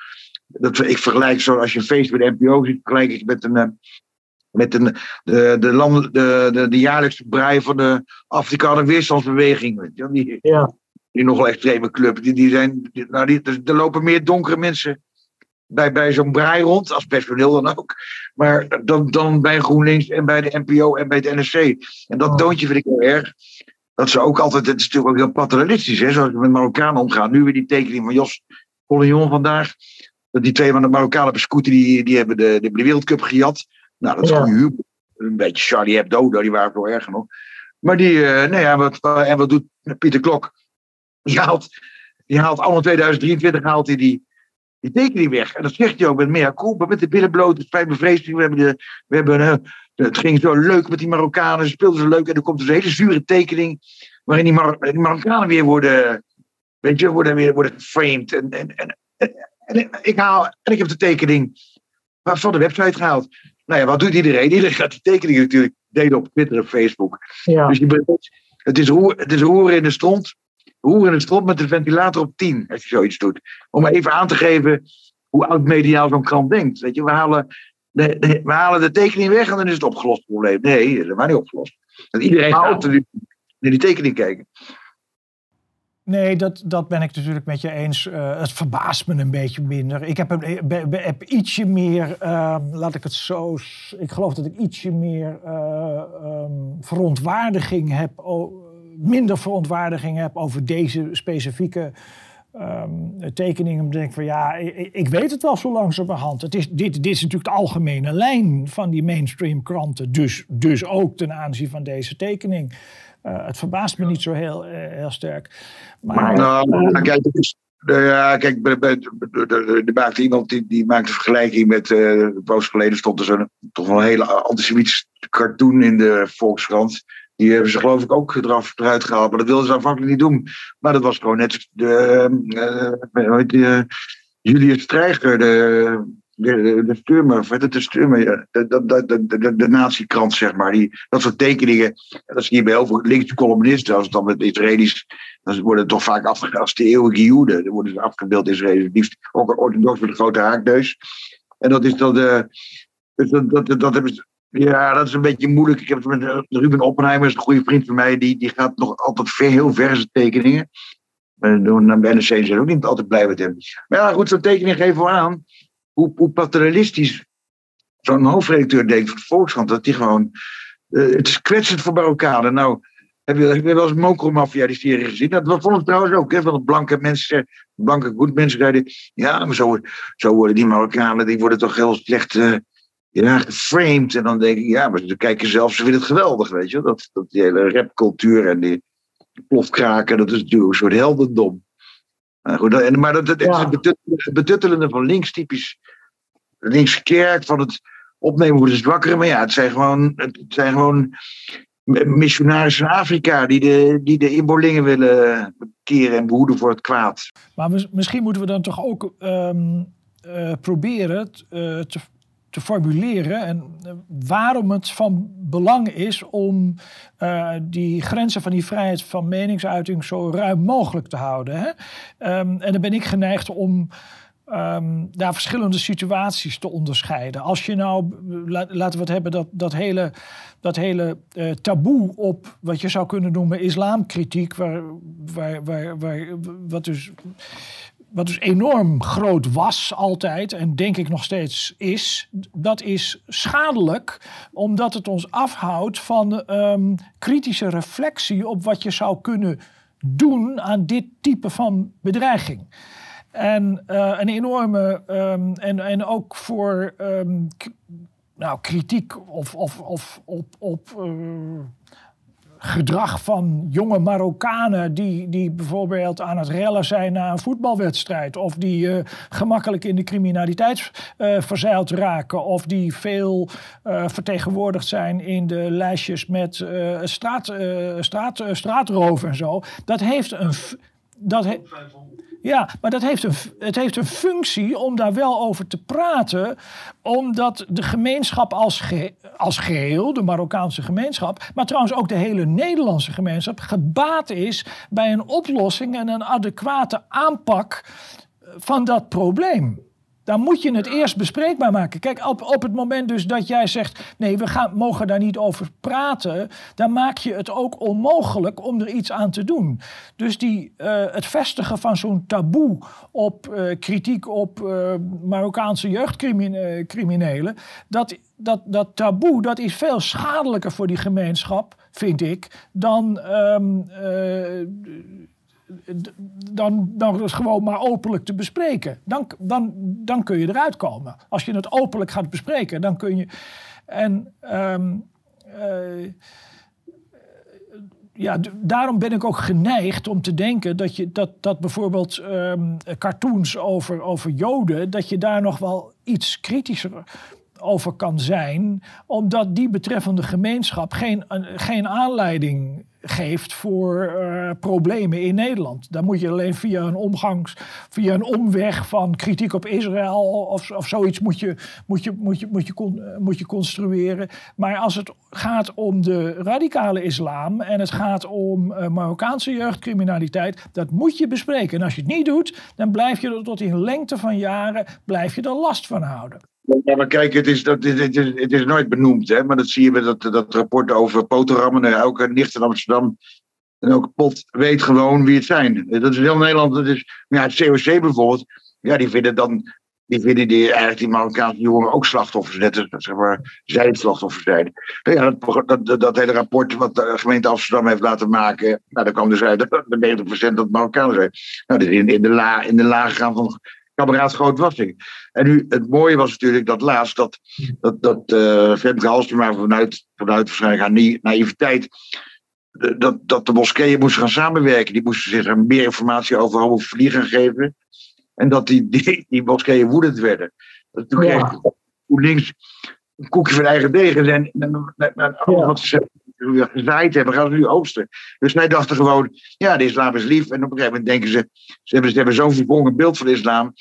Dat, ik vergelijk zo, als je een feest bij de NPO ziet, vergelijk ik met een met een, de, de, land, de, de, de jaarlijkse brei van de Afrikaanse weerstandsbeweging. Weet je, die, ja die nogal extreme club, die, die zijn, die, nou, die, er lopen meer donkere mensen bij, bij zo'n braai rond, als personeel dan ook. Maar dan, dan bij GroenLinks en bij de NPO en bij het NSC. En dat toontje vind ik heel erg. Dat ze ook altijd, het is natuurlijk ook heel paternalistisch, hè, zoals we met Marokkanen omgaan. Nu weer die tekening van Jos Collignon vandaag. Dat die twee van de Marokkanen op scooter, die, die hebben de, de Wereldcup gejat. Nou, dat is ja. humor. Een beetje Charlie Hebdo, die waren veel erger nog. Maar die, uh, nee, ja, wat, en wat doet Pieter Klok? Die haalt, die haalt allemaal 2023 haalt hij die, die tekening weg. En dat zegt hij ook met meer culpa, met de billen bloot, spijt bevreesd. We hebben, de, we hebben het ging zo leuk met die Marokkanen, ze speelden zo leuk. En er komt dus een hele zure tekening, waarin die, Mar die Marokkanen weer worden, weet je, worden weer worden geframed. En, en, en, En ik, haal, en ik heb de tekening van de website gehaald. Nou ja, wat doet iedereen? Iedereen gaat die tekeningen natuurlijk delen op Twitter en Facebook. Ja. Dus je, het, is roer, het is roeren in de stront. Roeren in de stront met de ventilator op 10, als je zoiets doet. Om even aan te geven hoe oud-mediaal zo'n krant denkt. Weet je, we halen, de, de- we halen de tekening weg en dan is het opgelost het probleem. Nee, dat is helemaal niet opgelost. Want iedereen Maar gaat er nu naar die tekening kijken. Nee, dat, dat ben ik natuurlijk met je eens. Eh, het verbaast me een beetje minder. Ik heb, een, be- be- heb ietsje meer, eh, laat ik het zo... Ik geloof dat ik ietsje meer eh, ehm, verontwaardiging heb... minder verontwaardiging heb over deze specifieke ehm, tekeningen. Omdat ik denk van ja, ik, ik weet het wel zo langzamerhand. Het is, dit, dit is natuurlijk de algemene lijn van die mainstream kranten. Dus, dus ook ten aanzien van deze tekening. Eh, het verbaast me niet zo heel, eh, heel sterk. Maar, Nou, nou, kijk, nou ja, kijk, bij- bij- er- maakte iemand die, die maakte een vergelijking met. eh een poos geleden stond er zo'n toch wel een hele antisemitische cartoon in de Volkskrant. Die hebben ze geloof ik ook eraf, eruit gehaald. Maar dat wilden ze aanvankelijk niet doen. Maar dat was gewoon net de, eh, die, eh, Julius Streicher, de, de, de of de de, de, de, de, nazi-krant, zeg maar. Die, dat soort tekeningen. En dat zie je bij heel veel linkse columnisten. Als het dan met Israëli's dan worden toch vaak afgebeeld als de eeuwige Joden. Dan worden ze afgebeeld Israëli's. Liefst ook orthodox met een grote haakneus. En dat is dan de. dus dat, dat, dat hebben ze- ja, dat is een beetje moeilijk. Ik heb het met eh, Ruben Oppenheimer, is een goede vriend van mij. Die, die gaat nog altijd heel ver in zijn tekeningen. En de NRC zijn ook niet altijd blij met hem. Maar ja, goed, zo'n tekening geeft wel aan hoe, hoe paternalistisch zo'n hoofdredacteur denkt van de Volkskrant. Dat die gewoon. eh, het is kwetsend voor Marokkanen. Nou, heb je, heb wel eens Mokromafia die serie gezien? Dat vond ik trouwens ook. Hè, van de blanke mensen, blanke goed mensen. Ja, maar zo, zo worden die Marokkanen, die worden toch heel slecht eh, ja, geframed. En dan denk ik, ja, maar ze kijken zelf, ze vinden het geweldig, weet je. Dat, dat die hele rapcultuur en die plofkraken, dat is natuurlijk een soort heldendom. Maar, goed, en, maar dat, het is Ja. betuttelende, van links, typisch links kerk, van het opnemen voor de zwakkeren. Maar ja, het zijn gewoon, het zijn gewoon missionarissen van Afrika die de, die de inboorlingen willen keren en behoeden voor het kwaad. maar mis- misschien moeten we dan toch ook ehm, eh, proberen t- eh, te, formuleren en eh, waarom het van belang is om eh, die grenzen van die vrijheid van meningsuiting zo ruim mogelijk te houden. Hè? Ehm, en dan ben ik geneigd om ehm, daar verschillende situaties te onderscheiden. Als je nou, la- laten we het hebben, dat, dat hele, dat hele eh, taboe op wat je zou kunnen noemen islamkritiek, waar, waar, waar, waar, wat dus wat dus enorm groot was altijd en denk ik nog steeds is, dat is schadelijk omdat het ons afhoudt van ehm, kritische reflectie op wat je zou kunnen doen aan dit type van bedreiging. En eh, een enorme, ehm, en, en ook voor ehm, nou, kritiek of, of, of op, op eh, gedrag van jonge Marokkanen die, die bijvoorbeeld aan het rellen zijn na een voetbalwedstrijd. Of die eh, gemakkelijk in de criminaliteit eh, verzeild raken. Of die veel eh, vertegenwoordigd zijn in de lijstjes met straat, straat, straatroof en zo. Dat heeft een... Dat he- ja, maar dat heeft een, het heeft een functie om daar wel over te praten. Omdat de gemeenschap als, ge- als geheel, de Marokkaanse gemeenschap. maar trouwens ook de hele Nederlandse gemeenschap. gebaat is bij een oplossing en een adequate aanpak van dat probleem. Dan moet je het eerst bespreekbaar maken. Kijk, op, op het moment dus dat jij zegt... nee, we gaan, mogen daar niet over praten... dan maak je het ook onmogelijk om er iets aan te doen. Dus die, eh, het vestigen van zo'n taboe op eh, kritiek op eh, Marokkaanse jeugdcriminelen... Dat, dat, dat taboe dat is veel schadelijker voor die gemeenschap, vind ik... dan... ehm, eh, dan, dan is gewoon maar openlijk te bespreken. Dan, dan, dan kun je eruit komen. Als je het openlijk gaat bespreken, dan kun je. En ehm, eh, ja, daarom ben ik ook geneigd om te denken dat, je, dat, dat bijvoorbeeld ehm, cartoons over, over Joden, dat je daar nog wel iets kritischer over kan zijn, omdat die betreffende gemeenschap geen, geen aanleiding geeft voor eh, problemen in Nederland. Dan moet je alleen via een omgangs, via een omweg van kritiek op Israël of, of zoiets moet je, moet, je, moet, je, moet, je con, moet je construeren. Maar als het gaat om de radicale islam en het gaat om uh, Marokkaanse jeugdcriminaliteit, dat moet je bespreken. En als je het niet doet, dan blijf je er tot in lengte van jaren blijf je er last van houden. Ja, maar kijk, het is, dat, het, is, het is nooit benoemd. Hè? Maar dat zie je dat, dat rapport over poterammen. Elke nicht in Amsterdam en elke pot weet gewoon wie het zijn. Dat is heel Nederland. Dat is, ja, het COC bijvoorbeeld, ja, die vinden dan die vinden die, eigenlijk die Marokkaanse jongeren ook slachtoffers, net als zeg maar, zij het slachtoffer zijn. Nou ja, dat, dat, dat, hele rapport wat de gemeente Amsterdam heeft laten maken, nou, daar kwam dus uit dat 90% dat Marokkanen zijn. Nou, dus in, in, de la, in de laag gaan van kameraad Grootwassing. En nu, het mooie was natuurlijk dat laatst dat, dat, dat uh, Femke Halsema vanuit, vanuit waarschijnlijk haar naïviteit dat, dat de moskeeën moesten gaan samenwerken. Die moesten zich meer informatie over homofilie gaan geven. En dat die, die, die moskeeën woedend werden. Toen kreeg ja. links een koekje van eigen deeg. En, en, alles wat ze gezaaid hebben, gaan ze nu oogsten. Dus wij dachten gewoon, ja, de islam is lief. En op een gegeven moment denken ze, ze hebben, ze hebben zo'n verborgen beeld van de islam.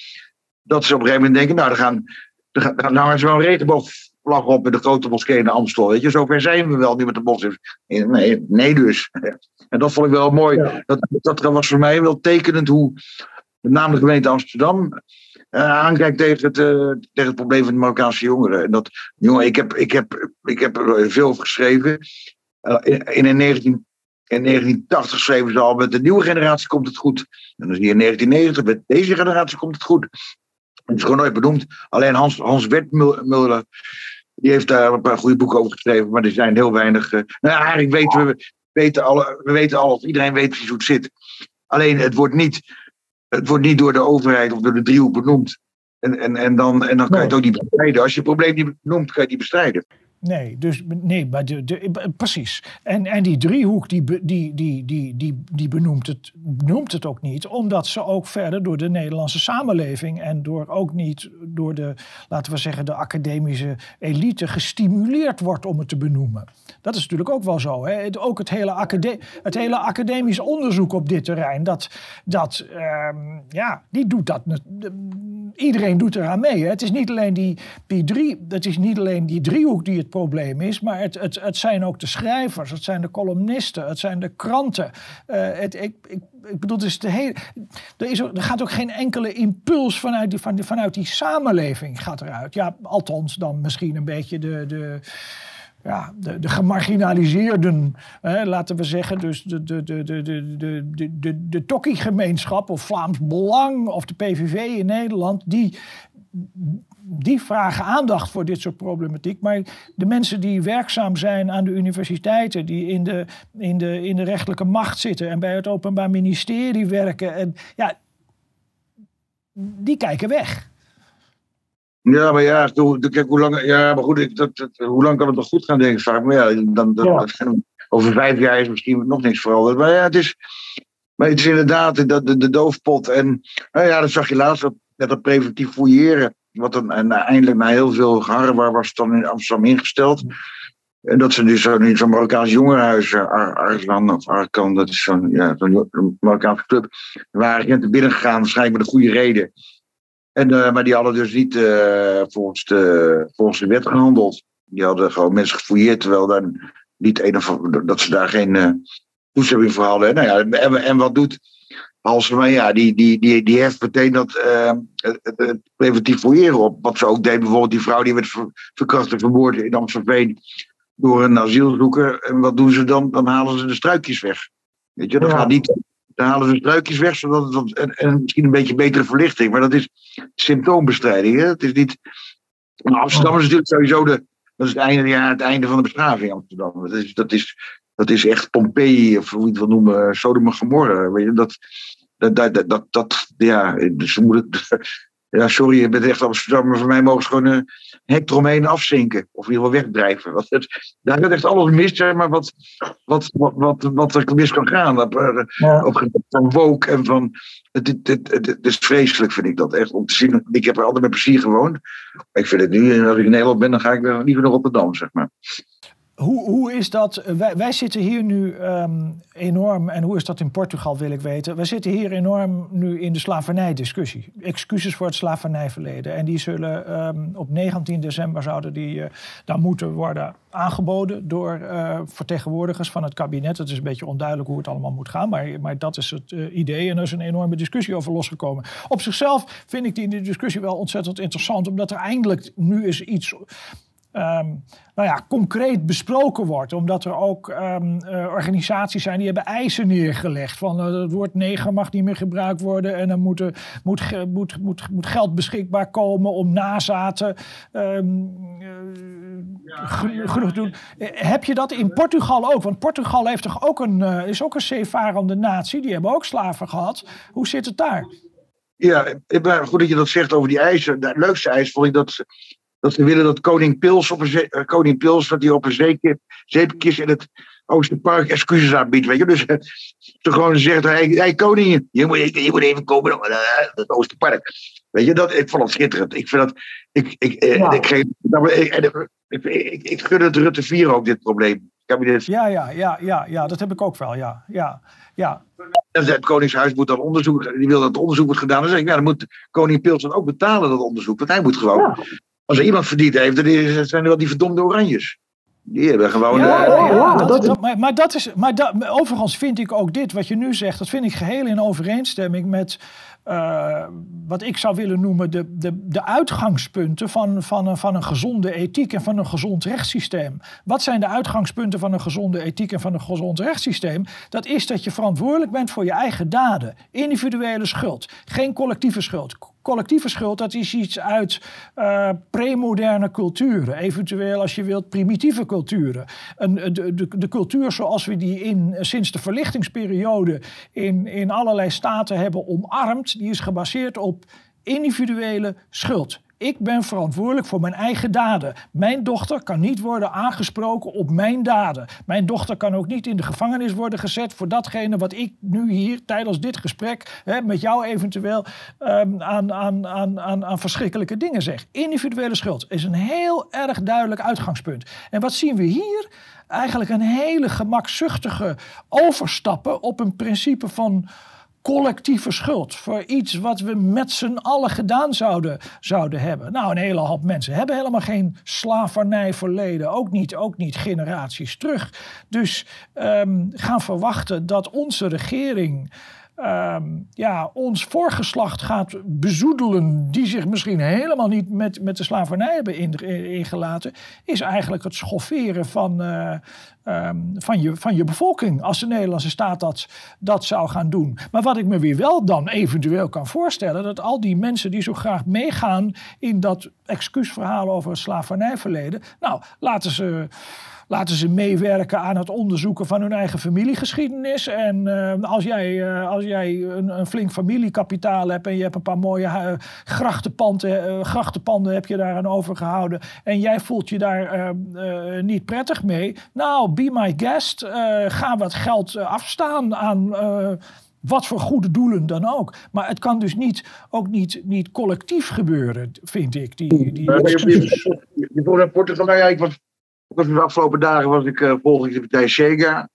Dat ze op een gegeven moment denken, nou, dan gaan, dan hangen ze wel een regenboogvlag op in de grote moskee in Amstel. Weet je, zover zijn we wel nu met de moslims. Nee, nee dus. En dat vond ik wel mooi. Dat, dat was voor mij wel tekenend hoe, met name de gemeente Amsterdam, uh, aankijkt tegen het, uh, tegen het probleem van de Marokkaanse jongeren. En dat, jongen, ik heb, ik heb, ik heb er veel over geschreven. Uh, in, in, 19, in 1980 schreven ze al, met de nieuwe generatie komt het goed. En dan zie je in 1990, met deze generatie komt het goed. Het is gewoon nooit benoemd. Alleen Hans, Hans Wertmuller, die heeft daar een paar goede boeken over geschreven, maar er zijn heel weinig. nou ja, eigenlijk weten we, weten alle, we weten al, of iedereen weet precies hoe het zit. Alleen het wordt niet het wordt niet door de overheid of door de driehoek benoemd. En, en, en, dan, en dan kan je het ook niet bestrijden. Als je het probleem niet benoemt, kan je het niet bestrijden. Nee, dus nee, maar de, de, precies. En, en die driehoek die, die, die, die, die, die benoemt, het, benoemt het ook niet, omdat ze ook verder door de Nederlandse samenleving en door ook niet door de, laten we zeggen, de academische elite gestimuleerd wordt om het te benoemen. Dat is natuurlijk ook wel zo. Hè? Ook het hele, het hele academisch onderzoek op dit terrein, dat, dat ehm, ja, die doet dat. Iedereen doet eraan mee. Hè? Het is niet alleen die, die drie, het is niet alleen die driehoek die het probleem is, maar het, het, het zijn ook de schrijvers, het zijn de columnisten, het zijn de kranten. Uh, het, ik, ik, ik bedoel, dus de hele, er, is, er gaat ook geen enkele impuls vanuit die, van, vanuit die samenleving gaat eruit. Ja, althans dan misschien een beetje de, de ja, de, de gemarginaliseerden, hè, laten we zeggen, dus de, de, de, de, de, de, de, de Tokkie-gemeenschap of Vlaams Belang of de PVV in Nederland, die, die vragen aandacht voor dit soort problematiek. Maar de mensen die werkzaam zijn aan de universiteiten, die in de, in de, in de rechtelijke macht zitten en bij het Openbaar Ministerie werken, en, ja, die kijken weg. Ja, maar ja, kijk, hoe lang, ja, maar goed, dat, hoe lang kan het nog goed gaan, denk ik vaak. Maar ja, dan, dat, over vijf jaar is misschien nog niks veranderd. Maar ja, het is, maar het is inderdaad de, de, de doofpot. En nou ja, dat zag je laatst met dat preventief fouilleren. Wat dan en eindelijk na heel veel geharrewar was het dan in Amsterdam ingesteld. En dat ze nu zo'n zo Marokkaans jongerenhuis, uh, Arslan of Arkan, dat is zo'n ja, Marokkaanse club. Waren binnengegaan, waarschijnlijk met een goede reden. En, uh, maar die hadden dus niet uh, volgens, de, volgens de wet gehandeld. Die hadden gewoon mensen gefouilleerd, terwijl dan niet een of, dat ze daar geen uh, toestemming voor hadden. Nou ja, en, en wat doet Halsema? Ja, die, die, die, die heft meteen dat het, het, preventief fouilleren op. Wat ze ook deed, bijvoorbeeld die vrouw die werd ver, verkracht en vermoord in Amsterdam door een asielzoeker. En wat doen ze dan? Dan halen ze de struikjes weg. Weet je, dat ja. gaat niet dan halen ze struikjes weg, zodat het, en, en, misschien een beetje betere verlichting. Maar dat is symptoombestrijding. Hè? Het is niet. Nou, Amsterdam is natuurlijk sowieso de. Dat is het einde, ja, het einde van de beschaving Amsterdam. Dat is, dat is, dat is echt Pompeii, of hoe je het wil noemen, Sodom en Gomorra. Weet je, dat, dat, dat, dat, dat, ja, ze moeten, ja, sorry, je bent echt Amsterdam, maar voor mij mogen ze gewoon een hek eromheen afzinken. Of in ieder geval wegdrijven. Want het, daar gaat echt alles mis, maar wat, wat, wat, wat, wat er mis kan gaan. Op, eh, ja. op van woke en van. Het, het, het, het, is vreselijk, vind ik dat echt. Om te zien. Ik heb er altijd met plezier gewoond. Ik vind het nu, als ik in Nederland ben, dan ga ik liever naar Rotterdam, zeg maar. Hoe, hoe is dat? Wij, zitten hier nu ehm, enorm, en hoe is dat in Portugal wil ik weten. Wij zitten hier enorm nu in de slavernijdiscussie. Excuses voor het slavernijverleden. En die zullen um, op 19 december zouden die uh, daar moeten worden aangeboden door uh, vertegenwoordigers van het kabinet. Het is een beetje onduidelijk hoe het allemaal moet gaan, maar, maar dat is het uh, idee. En er is een enorme discussie over losgekomen. Op zichzelf vind ik die discussie wel ontzettend interessant, omdat er eindelijk nu is iets um, nou ja, concreet besproken wordt. Omdat er ook um, uh, organisaties zijn die hebben eisen neergelegd. Van uh, het woord neger mag niet meer gebruikt worden. En er moet, moet, moet, moet, moet geld beschikbaar komen om nazaten um, uh, ja, genoeg te doen. Heb je dat in Portugal ook? Want Portugal heeft toch ook een, is ook een zeevarende natie. Die hebben ook slaven gehad. Hoe zit het daar? Ja, goed dat je dat zegt over die eisen. De leukste eis vond ik dat dat ze willen dat koning Pils, op een uh, koning Pils dat hij op een zeepje, zeepkist in het Oosterpark excuses aanbiedt. Weet je? Dus uh, ze gewoon zegt, hey, hey koning, je moet, je moet even komen naar uh, het Oosterpark. Weet je, dat, ik vond het schitterend. Ik vind dat, ik, ik, ja. ik, geef, ik, ik, ik, ik gun het Rutte 4 ook dit probleem. Kabinet. Ja, ja, ja, ja, ja, dat heb ik ook wel, ja. ja, ja. het Koningshuis moet dan onderzoek, die wil dat het onderzoek wordt gedaan. Dan zeg ik, ja, dan moet koning Pils dan ook betalen dat onderzoek. Want hij moet gewoon ja. Als er iemand verdiend heeft, dan zijn er wel die verdomde oranjes. Die hebben gewoon. Ja, ja, ja dat, dat, maar, maar, dat is. Maar dat, overigens vind ik ook dit, wat je nu zegt, dat vind ik geheel in overeenstemming met. Uh, wat ik zou willen noemen de, de, de uitgangspunten van, van, een, van een gezonde ethiek en van een gezond rechtssysteem. Wat zijn de uitgangspunten van een gezonde ethiek en van een gezond rechtssysteem? Dat is dat je verantwoordelijk bent voor je eigen daden. Individuele schuld, geen collectieve schuld collectieve schuld, dat is iets uit uh, premoderne culturen. Eventueel, als je wilt, primitieve culturen. Een, de, de, de cultuur zoals we die in, sinds de verlichtingsperiode in, in allerlei staten hebben omarmd, die is gebaseerd op individuele schuld. Ik ben verantwoordelijk voor mijn eigen daden. Mijn dochter kan niet worden aangesproken op mijn daden. Mijn dochter kan ook niet in de gevangenis worden gezet voor datgene wat ik nu hier tijdens dit gesprek hè, met jou eventueel um, aan, aan, aan, aan, aan verschrikkelijke dingen zeg. Individuele schuld is een heel erg duidelijk uitgangspunt. En wat zien we hier? Eigenlijk een hele gemakzuchtige overstappen op een principe van collectieve schuld voor iets wat we met z'n allen gedaan zouden, zouden hebben. Nou, een hele hoop mensen hebben helemaal geen slavernijverleden, ook niet, ook niet generaties terug. Dus um, gaan verwachten dat onze regering um, ja, ons voorgeslacht gaat bezoedelen, die zich misschien helemaal niet met, met de slavernij hebben ingelaten, is eigenlijk het schofferen van, uh, um, van, je, van je bevolking. Als de Nederlandse staat dat, dat zou gaan doen. Maar wat ik me weer wel dan eventueel kan voorstellen, dat al die mensen die zo graag meegaan in dat excuusverhaal over het slavernijverleden, nou, laten ze laten ze meewerken aan het onderzoeken van hun eigen familiegeschiedenis. En uh, als jij, uh, als jij een, een, flink familiekapitaal hebt en je hebt een paar mooie uh, grachtenpanden, grachtenpanden heb je daar aan overgehouden en jij voelt je daar niet prettig mee. Nou, be my guest. ga wat geld afstaan aan wat voor goede doelen dan ook. Maar het kan dus niet, ook niet, niet collectief gebeuren, vind ik. Die, die je, Portugal, nou ja, ik was was de afgelopen dagen was ik uh, volgens de partij Chega,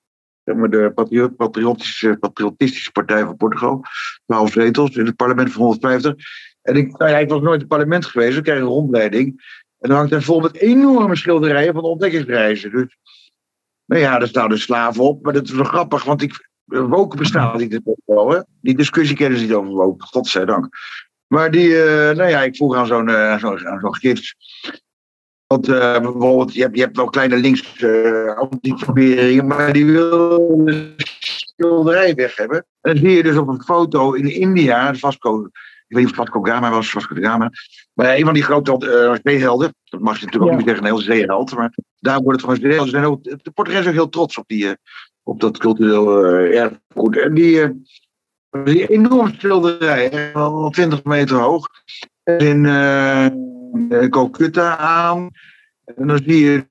de patriotische, patriotische partij van Portugal. 12 zetels in het parlement van 150. En ik, nou ja, was nooit in het parlement geweest, ik kreeg een rondleiding. En dan hangt er vol met enorme schilderijen van de ontdekkingsreizen. Dus, nou ja, er staan de slaven op. Maar dat is wel grappig, want ik, woken bestaat niet in Portugal. Die discussie kennen ze niet over woken, godzijdank. Maar die, uh, nou ja, ik vroeg aan zo'n uh, zo, zo gids. Want uh, bijvoorbeeld, je hebt, je hebt wel kleine links uh, antiformeringen, maar die wil de schilderij weg hebben. En dan zie je dus op een foto in India, Vasco, ik weet niet of Vasco Gama was, Vasco Gama, maar een van die grote uh, zeehelden, dat mag je natuurlijk ook niet zeggen, een heel zeeheld, maar daar wordt het gewoon zeehelden. Ze zijn ook, de Portugezen zijn ook heel trots op, die, op dat cultureel erfgoed. En die, die enorme schilderij, al 20 meter hoog, in uh, Calcutta aan. En dan zie je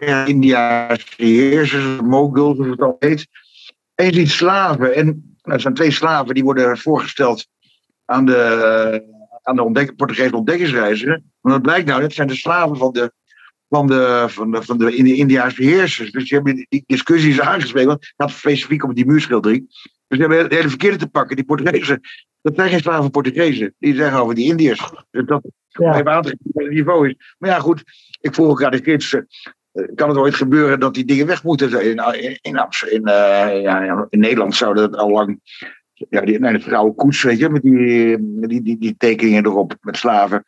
ja, India's heersers, moguls, hoe het al heet. En je ziet slaven. En nou, er zijn twee slaven die worden voorgesteld aan de, aan de Portugese ontdekkingsreiziger. Maar dat blijkt nou, dat zijn de slaven van de, van de, van de, van de, in de Indiaanse heersers. Dus ze hebben die discussies aangesproken. Want het gaat specifiek om die muurschildering. Dus ze hebben het hele verkeerde te pakken. Die Portugezen, dat zijn geen slaven Portugezen. Die zeggen over die Indiërs. Dat Ja. even aan te geven wat het niveau is. Maar ja, goed. Ik vroeg ook aan de kids. eh, kan het ooit gebeuren dat die dingen weg moeten? In, in, in, Amst- in, eh, ja, in Nederland zouden dat al lang. Ja, die, nee, de vrouwen koets, weet je, met die, die, die, die tekeningen erop met slaven.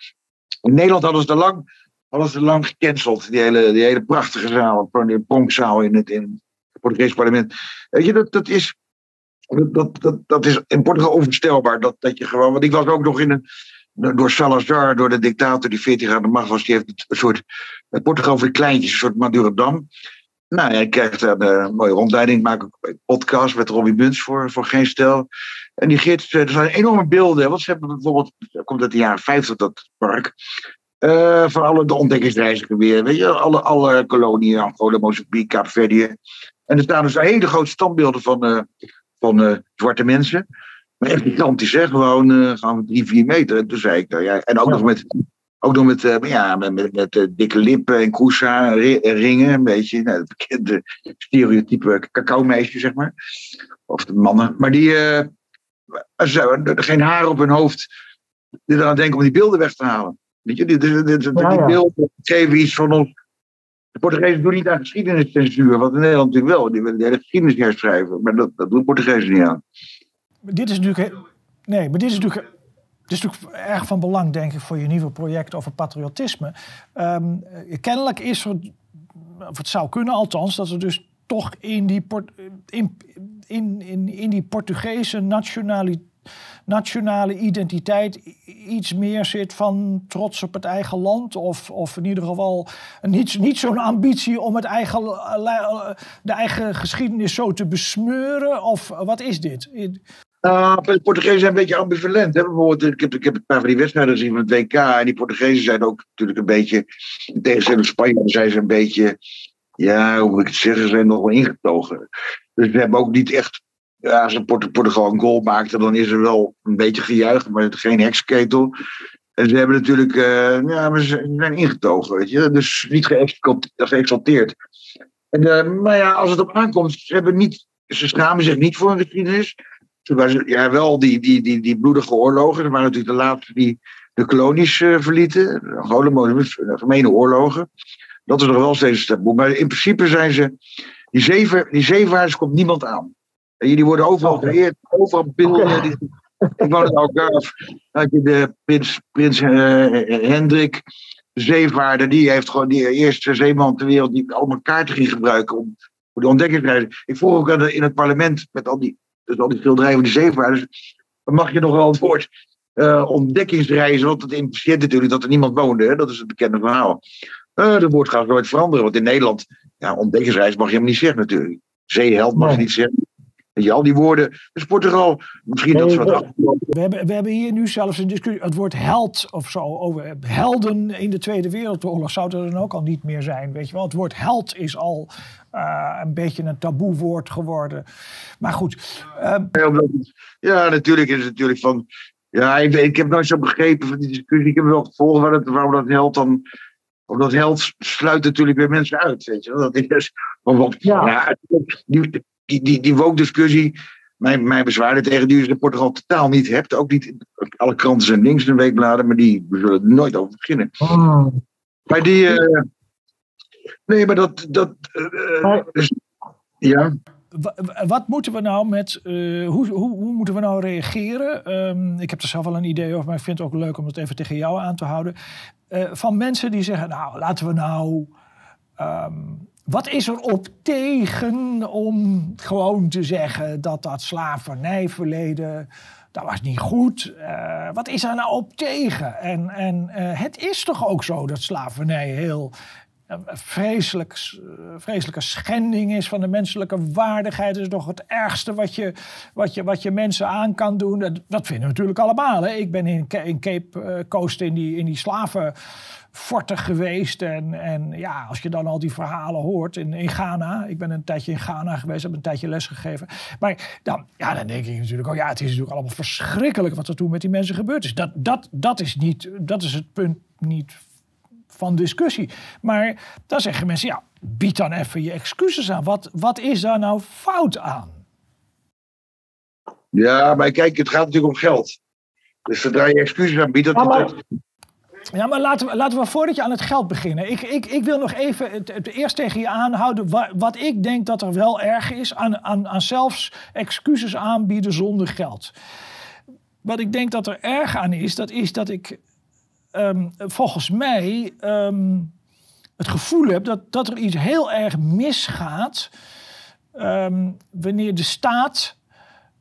In Nederland hadden ze er lang, hadden ze lang gecanceld. Die hele, die hele prachtige zaal, die pronkzaal in het, in het Portugese parlement. Weet je, dat, dat is. Dat, dat, is in Portugal onvoorstelbaar. Dat, dat je gewoon. Want ik was ook nog in een. Door Salazar, door de dictator die 40 jaar aan de macht was, die heeft een soort. Portugal voor kleintjes, een soort Madurodam. Nou, ja, ik daar een mooie rondleiding. Ik maak een podcast met Robbie Muns voor, voor Geen Stel. En die gids, eh, er zijn enorme beelden. Want ze hebben bijvoorbeeld, dat komt uit de jaren 50 dat park. eh, van alle de ontdekkingsreizigen weer. Weet je, alle, alle koloniën, Angola, Mozambique, Kaapverdië. En er staan dus hele grote standbeelden van, eh, van eh, zwarte mensen. Maar echt gigantisch, hè? Gewoon, eh gewoon drie, vier meter. En toen zei ik, nou ja, en ook Ja. nog met, ook nog met, eh, ja, met, met, met dikke lippen en koesa, ri- ringen, een beetje. Nou, het bekende stereotype cacao-meisje, zeg maar. Of de mannen. Maar die, eh, ze hebben geen haar op hun hoofd. Die eraan denken om die beelden weg te halen. Weet je, die, die, die, beelden geven iets van ons. De Portugezen doen niet aan geschiedeniscensuur, wat in Nederland natuurlijk wel. Die willen de hele geschiedenis herschrijven. Maar dat, dat doen Portugezen niet aan. Dit is natuurlijk. Nee, maar dit is natuurlijk. Dit is natuurlijk erg van belang, denk ik, voor je nieuwe project over patriotisme. Ehm, eh, kennelijk is er, of het zou kunnen althans, dat er dus toch in die, in, in, in, in die Portugese nationali, nationale identiteit iets meer zit van trots op het eigen land. Of, of in ieder geval niet, niet zo'n ambitie om het eigen, de eigen geschiedenis zo te besmeuren. Of wat is dit? Nou, de Portugezen zijn een beetje ambivalent. Hè? Bijvoorbeeld, ik, heb, ik heb paar van die wedstrijden gezien van het WK. En die Portugezen zijn ook natuurlijk een beetje. In tegenstelling Spanje zijn ze een beetje. Ja, hoe moet ik het zeggen? Ze zijn nog wel ingetogen. Dus we hebben ook niet echt. Ja, als Port- Portugal een goal maakte, dan is er wel een beetje gejuich, maar geen heksenketel. En ze hebben natuurlijk. eh, ja, ze zijn ingetogen, weet je. Dus niet geëxalteerd. En, eh, maar ja, als het op aankomt, ze, hebben niet, ze schamen zich niet voor hun geschiedenis. Ze ja, wel die, die, die, die bloedige oorlogen. Dat waren natuurlijk de laatste die de kolonies eh, verlieten. Mozambique, gemene oorlogen. Dat is nog wel steeds taboe. Maar in principe zijn ze. Die, zeven, die zeevaarders komt niemand aan. En die worden overal geëerd, overal beelden. Die- ik woon in Algarve. Dan had je de prins, prins eh, Hendrik, de zeevaarder. Die heeft gewoon die eerste zeeman ter wereld die allemaal kaarten ging gebruiken om voor de ontdekkingsreizen. Ik vroeg ook aan de- in het parlement met al die, dus al die schilderijen van die zeevaarders. Mag je nog wel het woord eh, ontdekkingsreizen. Want het impliceert natuurlijk dat er niemand woonde. Hè? Dat is het bekende verhaal. Eh dat woord gaat nooit veranderen. Want in Nederland, ja, ontdekkingsreis mag je hem niet zeggen natuurlijk. Zeeheld mag je niet zeggen. Weet je, al die woorden. Dus Portugal, misschien dat ze wat. We hebben, we hebben hier nu zelfs een discussie. Het woord held of zo. Over helden in de Tweede Wereldoorlog zou er dan ook al niet meer zijn. Weet je wel? Het woord held is al eh, een beetje een taboewoord geworden. Maar goed. ehm, Ja, natuurlijk is het natuurlijk van. Ja, ik, ik heb nooit zo begrepen van die discussie. Ik heb wel gevolgd waarom dat, waarom dat held dan. Omdat held sluit natuurlijk weer mensen uit. Weet je wel. Dat is, want, Ja. ja, die, die, die, die woke-discussie. Mijn, mijn bezwaar tegen die is dat Portugal totaal niet hebt. Ook niet. Alle kranten zijn links en weekbladen, maar die zullen er nooit over beginnen. Hmm. Maar die. eh, nee, maar dat. dat eh, dus- ja. wa- wa- wat moeten we nou met. eh, hoe, hoe, hoe moeten we nou reageren? Ehm, ik heb er zelf wel een idee over, maar ik vind het ook leuk om het even tegen jou aan te houden. Van mensen die zeggen: Nou, laten we nou. ehm, wat is er op tegen om gewoon te zeggen dat dat slavernijverleden, dat was niet goed. Eh, wat is er nou op tegen? En, en eh, het is toch ook zo dat slavernij heel een vreselijk, eh, vreselijke schending is van de menselijke waardigheid. Is toch het ergste wat je, wat je, wat je mensen aan kan doen. Dat, dat vinden we natuurlijk allemaal. Hè? Ik ben in, Ca- in Cape eh, Coast in die, in die slavenforten geweest. En, en ja, als je dan al die verhalen hoort in, in Ghana. Ik ben een tijdje in Ghana geweest, heb een tijdje lesgegeven. Maar dan, ja, dan denk ik natuurlijk, oh ja, het is natuurlijk allemaal verschrikkelijk wat er toen met die mensen gebeurd is. Dat, dat, dat, is, niet, dat is het punt niet van discussie. Maar dan zeggen mensen, ja, bied dan even je excuses aan. Wat, wat is daar nou fout aan? Ja, maar kijk, het gaat natuurlijk om geld. Dus zodra je excuses aanbiedt, dat, Ja, maar- dat- Ja, maar laten we, laten we voordat je aan het geld beginnen. Ik, ik, ik wil nog even het, het eerst tegen je aanhouden. Wa, wat ik denk dat er wel erg is aan, aan, aan zelfs excuses aanbieden zonder geld. Wat ik denk dat er erg aan is, dat is dat ik ehm, volgens mij ehm, het gevoel heb dat, dat er iets heel erg misgaat. ehm, wanneer de staat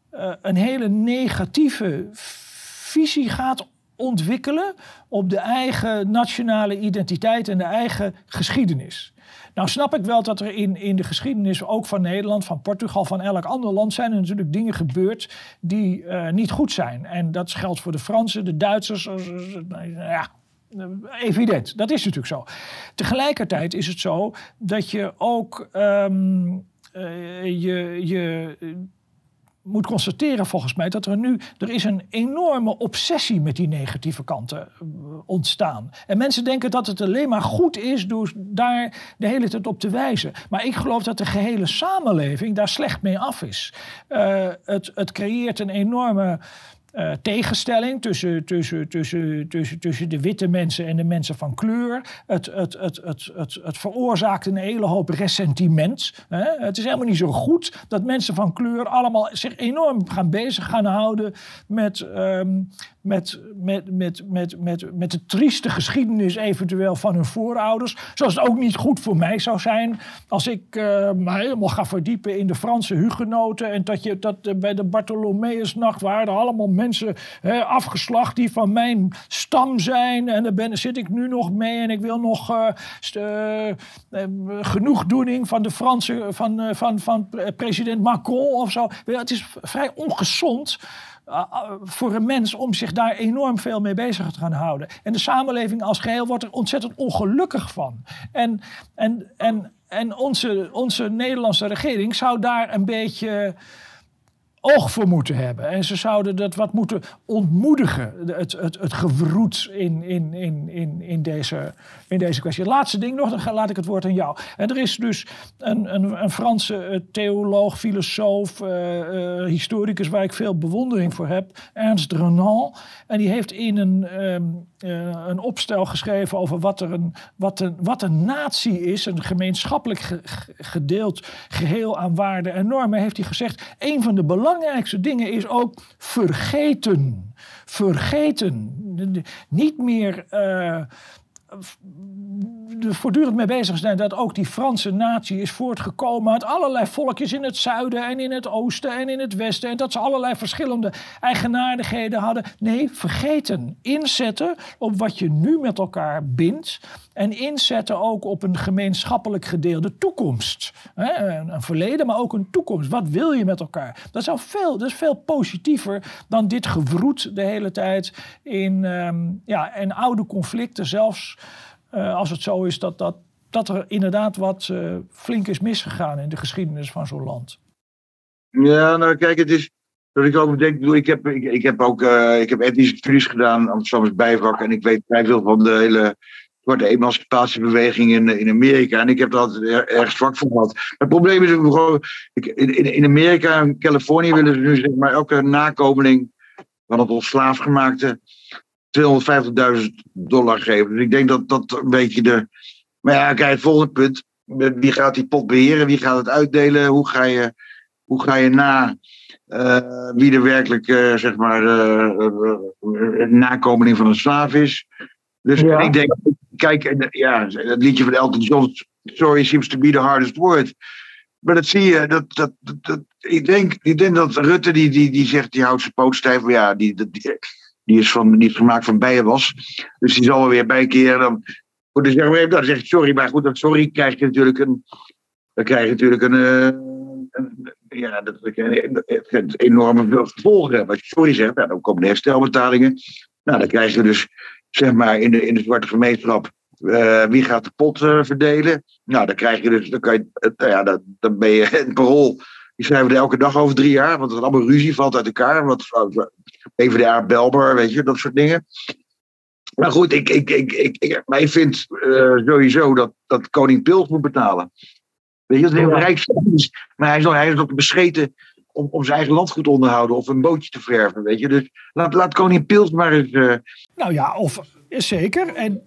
eh, een hele negatieve visie gaat ontwikkelen op de eigen nationale identiteit en de eigen geschiedenis. Nou snap ik wel dat er in, in de geschiedenis ook van Nederland, van Portugal, van elk ander land zijn er natuurlijk dingen gebeurd die eh, niet goed zijn. En dat geldt voor de Fransen, de Duitsers, eh, eh, ja, evident. Dat is natuurlijk zo. Tegelijkertijd is het zo dat je ook ehm, eh, je, je moet constateren volgens mij dat er nu er is een enorme obsessie met die negatieve kanten eh, ontstaan. En mensen denken dat het alleen maar goed is door daar de hele tijd op te wijzen. Maar ik geloof dat de gehele samenleving daar slecht mee af is. Eh, het, het creëert een enorme eh, tegenstelling tussen, tussen, tussen, tussen, tussen de witte mensen en de mensen van kleur. Het, het, het, het, het, het veroorzaakt een hele hoop ressentiment. Het is helemaal niet zo goed dat mensen van kleur allemaal zich enorm gaan bezig gaan houden met, ehm, met, met, met, met, met, met de trieste geschiedenis eventueel van hun voorouders. Zoals het ook niet goed voor mij zou zijn als ik me helemaal ga verdiepen in de Franse hugenoten. En dat, je, dat bij de Bartholomeusnacht waren er allemaal mensen afgeslacht die van mijn stam zijn. En daar ben, zit ik nu nog mee en ik wil nog eh, st- eh, genoegdoening van de Franse, van, van, van president Macron of zo. Het is vrij ongezond uh, uh, voor een mens om zich daar enorm veel mee bezig te gaan houden. En de samenleving als geheel wordt er ontzettend ongelukkig van. En, en, en, en onze, onze Nederlandse regering zou daar een beetje oog voor moeten hebben. En ze zouden dat wat moeten ontmoedigen, het, het, het gewroet in, in, in, in, in, deze, in deze kwestie. Laatste ding nog, dan ga- laat ik het woord aan jou. En er is dus een, een, een Franse eh, theoloog, filosoof, eh, eh, historicus waar ik veel bewondering voor heb, Ernst Renan. En die heeft in een, ehm, eh, een opstel geschreven over wat, er een, wat, een, wat een natie is, een gemeenschappelijk ge- ge- gedeeld geheel aan waarden en normen, heeft hij gezegd, een van de belangrijkste dingen is ook vergeten. Vergeten. Niet meer eh, voortdurend mee bezig zijn dat ook die Franse natie is voortgekomen uit allerlei volkjes in het zuiden en in het oosten en in het westen. En dat ze allerlei verschillende eigenaardigheden hadden. Nee, vergeten. Inzetten op wat je nu met elkaar bindt. En inzetten ook op een gemeenschappelijk gedeelde toekomst. Een, verleden, maar ook een toekomst. Wat wil je met elkaar? Dat, zou veel, dat is veel positiever dan dit gewroet de hele tijd in, ehm, ja, in oude conflicten. Zelfs eh, als het zo is dat, dat, dat er inderdaad wat eh, flink is misgegaan in de geschiedenis van zo'n land. Ja, nou kijk, het is. Dat ik ook denk, ik heb, ik, ik heb ook eh, ik heb etnische studies gedaan, Amsterdamse bijvak. En ik weet vrij veel van de hele zwarte emancipatiebeweging in, in Amerika. En ik heb er- erg zwak voor gehad. Het probleem is gewoon, in, in Amerika Californië willen ze nu zeg maar elke nakomeling van het ontslaafgemaakte 250.000 dollar geven. Dus ik denk dat dat een beetje de. Maar ja, kijk, het volgende punt. Wie gaat die pot beheren? Wie gaat het uitdelen? Hoe ga je, hoe ga je na eh, wie er werkelijk, eh, zeg maar, een nakomeling van een slaaf is? Dus Ja. ik denk, kijk, ja, het liedje van Elton John, Sorry seems to be the hardest word. Maar dat zie je, dat, dat, dat, dat- ik, denk, ik denk dat Rutte, die, die, die zegt, die houdt zijn poot stijf, maar ja, die, die, die, is van, die is gemaakt van bijenwas. Dus die zal wel weer bijkeren. Dan, goed, dan we even, dan zeg je sorry, maar goed, dat sorry krijg je natuurlijk een, dan krijg je natuurlijk een, eh, een- ja, dat, gaat enorme gevolgen. Als je sorry zegt, nou, dan komen de herstelbetalingen. Nou, dan krijg je dus, zeg maar, in de, in de zwarte gemeenschap, eh, wie gaat de pot eh, verdelen? Nou, dan krijg je dus, dan kan je, nou ja, dan, ben je een parool. Die schrijven er elke dag over drie jaar, want het is allemaal ruzie, valt uit elkaar. Wat, PvdA, Belber, weet je, dat soort dingen. Maar goed, ik, ik, ik, ik, ik, maar ik vind eh, sowieso dat, dat koning Pils moet betalen. Weet je, dat is een maar hij is, nog, hij is ook bescheten om, om zijn eigen landgoed te onderhouden of een bootje te verven, weet je. Dus laat, laat koning Pils maar eens... eh, Nou ja, of zeker. En,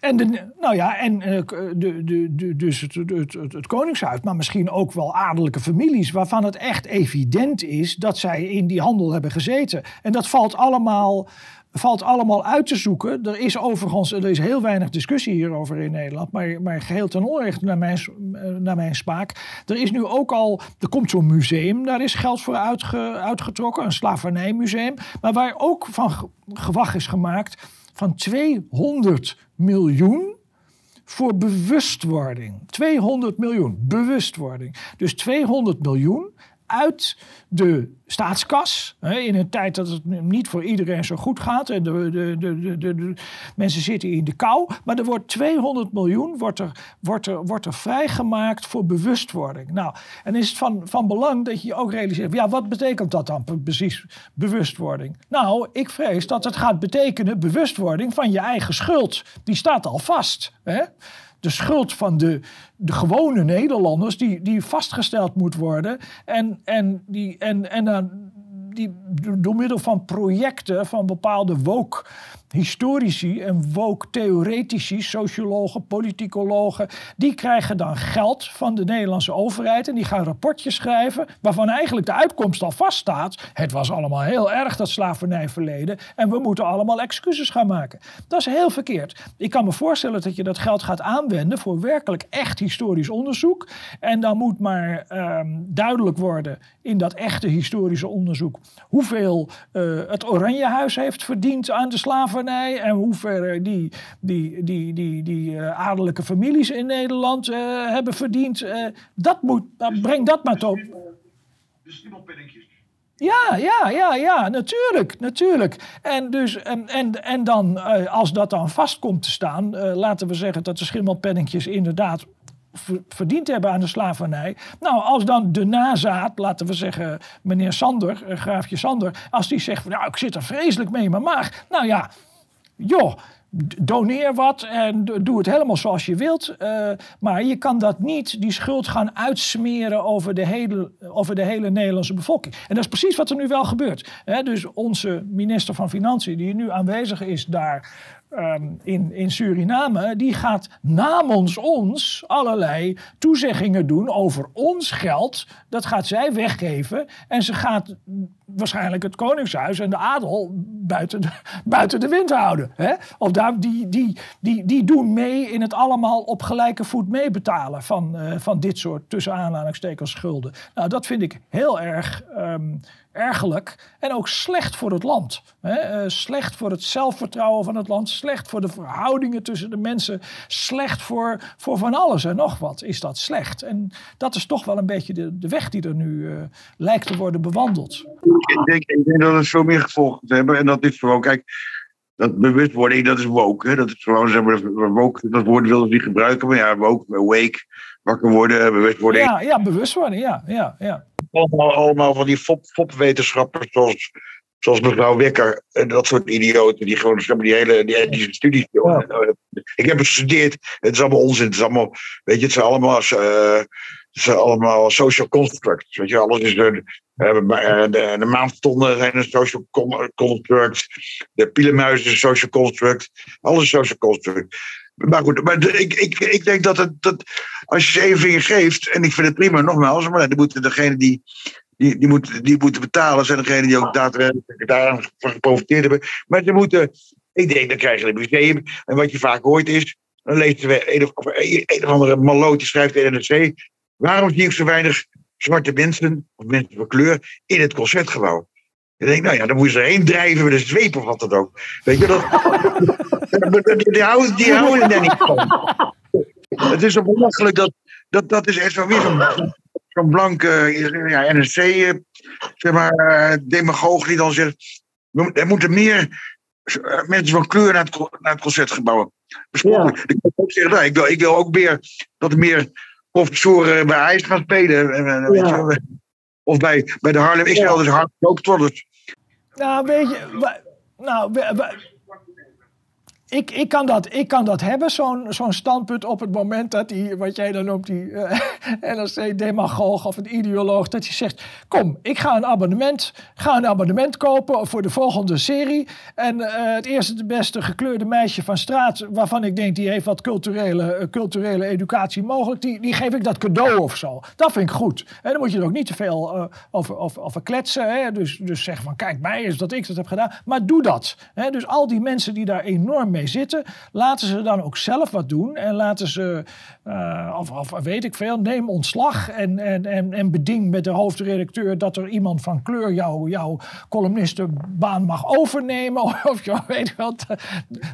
en, nou ja, en eh, de, de, de, dus het, het, het, Koningshuis, maar misschien ook wel adellijke families, waarvan het echt evident is dat zij in die handel hebben gezeten. En dat valt allemaal, valt allemaal uit te zoeken. Er is overigens er is heel weinig discussie hierover in Nederland, maar, maar geheel ten onrechte naar mijn, eh, naar mijn smaak. Er is nu ook al, er komt zo'n museum, daar is geld voor uitge, uitgetrokken, een slavernijmuseum, maar waar ook van ge- gewag is gemaakt van 200 miljoen voor bewustwording. 200 miljoen, bewustwording. Dus 200 miljoen uit de staatskas. In een tijd dat het niet voor iedereen zo goed gaat. En de, de, de, de mensen zitten in de kou. Maar er wordt 200 miljoen wordt er, wordt er, wordt er vrijgemaakt voor bewustwording. Nou, en is het van, van belang dat je je ook realiseert. Ja, wat betekent dat dan precies, bewustwording? Nou, ik vrees dat het gaat betekenen bewustwording van je eigen schuld. Die staat al vast. Hè? De schuld van de, de gewone Nederlanders, die, die vastgesteld moet worden. En, en, die, en, en dan die door middel van projecten van bepaalde woke historici en woke theoretici, sociologen, politicologen, die krijgen dan geld van de Nederlandse overheid en die gaan rapportjes schrijven waarvan eigenlijk de uitkomst al vaststaat. Het was allemaal heel erg dat slavernijverleden en we moeten allemaal excuses gaan maken. Dat is heel verkeerd. Ik kan me voorstellen dat je dat geld gaat aanwenden voor werkelijk echt historisch onderzoek en dan moet maar ehm, duidelijk worden in dat echte historische onderzoek hoeveel eh, het Oranjehuis heeft verdiend aan de slavernij en hoeveel die, die, die, die, die eh, adellijke families in Nederland eh, hebben verdiend. Eh, dat moet, nou, breng dat maar op. De schimmelpenningetjes. Ja, ja, ja, ja, natuurlijk, natuurlijk. En, dus, en, en, en dan, eh, als dat dan vast komt te staan, eh, laten we zeggen dat de schimmelpennetjes inderdaad ver- verdiend hebben aan de slavernij. Nou, als dan de nazaat, laten we zeggen meneer Sander, eh, graafje Sander, als die zegt van nou, ik zit er vreselijk mee in mijn maag. Nou ja, joh, doneer wat en doe het helemaal zoals je wilt. eh, maar je kan dat niet, die schuld gaan uitsmeren over de, hele, over de hele Nederlandse bevolking. En dat is precies wat er nu wel gebeurt. Dus onze minister van Financiën, die nu aanwezig is daar ehm, in, in Suriname, die gaat namens ons allerlei toezeggingen doen over ons geld. Dat gaat zij weggeven. En ze gaat waarschijnlijk het Koningshuis en de adel buiten de, buiten de wind houden. Hè? Of daar, die, die, die, die doen mee in het allemaal op gelijke voet meebetalen van, eh, van dit soort tussen aanhalingstekens schulden. Nou, dat vind ik heel erg ehm, ergerlijk en ook slecht voor het land. Hè? Eh, slecht voor het zelfvertrouwen van het land, slecht voor de verhoudingen tussen de mensen, slecht voor, voor van alles en nog wat is dat slecht. En dat is toch wel een beetje de, de weg die er nu eh, lijkt te worden bewandeld. Ik denk, ik denk dat het veel meer gevolgen hebben. En dat is gewoon, kijk, dat bewustwording, dat is woke. Hè? Dat is gewoon, zeg maar, woke, dat woord wilden ze niet gebruiken. Maar ja, woke, awake, wakker worden, bewustwording. Ja, ja, bewustwording, ja, ja, ja. Allemaal, allemaal van die fop, fopwetenschappers zoals, zoals mevrouw Wikker. En dat soort idioten die gewoon die hele die ethische studies doen. Ik heb het gestudeerd. Het is allemaal onzin. Het is allemaal, weet je, het zijn allemaal, eh, het zijn allemaal social constructs. Weet je, alles is een, eh, de, de maanstonden zijn een social con- construct. De pielenmuis is een social construct. Alles is social construct. Maar goed, maar ik, ik, ik denk dat, het, dat als je ze één vinger geeft, en ik vind het prima, nogmaals, maar dan moeten degene die, die, die, moeten, die moeten betalen, zijn degenen die ook daadwerkelijk daarvan geprofiteerd hebben. Maar ze moeten, ik denk, dan krijg je een museum. En wat je vaak hoort is, dan leest er een of, een of andere maloot die schrijft in de NRC, waarom zie ik zo weinig zwarte mensen, of mensen van kleur, in het concertgebouw? Je denkt, nou ja, dan moet je erheen drijven met een zweep of wat dan ook. Weet je, dat, die, houden, die houden er niet van. Het is zo belachelijk dat, dat, dat is echt zo weer zo'n zo'n blanke ja, NSC, eh, zeg maar, eh, demagoog die dan zegt, er moeten meer eh, mensen van kleur naar het, co- naar het concertgebouw. Besproken. Ik wil ook zeggen, nou, ik, wil, ik wil ook meer dat er meer professoren bij IJs gaan spelen. eh, eh, weet Ja. je. Of bij, bij de Harlem, ik Ja. dus Harlem Globetrotters. Nou, weet je, nou, ik, ik, kan dat, ik kan dat hebben, zo'n standpunt op het moment dat die, wat jij dan noemt, die uh, NRC-demagoog of een ideoloog, dat je zegt, kom, ik ga een abonnement, ga een abonnement kopen voor de volgende serie. En uh, het eerste, de beste gekleurde meisje van straat, waarvan ik denk, die heeft wat culturele, uh, culturele educatie mogelijk, die, die geef ik dat cadeau of zo. Dat vind ik goed. En dan moet je er ook niet te veel over kletsen. Hè? Dus, dus zeg van, kijk, mij is dat ik dat heb gedaan. Maar doe dat. Hè? Dus al die mensen die daar enorm mee zitten. Laten ze dan ook zelf wat doen. En laten ze, uh, of, of, weet ik veel, neem ontslag. En, en, en, en beding met de hoofdredacteur dat er iemand van kleur jou, jouw columnistenbaan mag overnemen. Of je weet wat.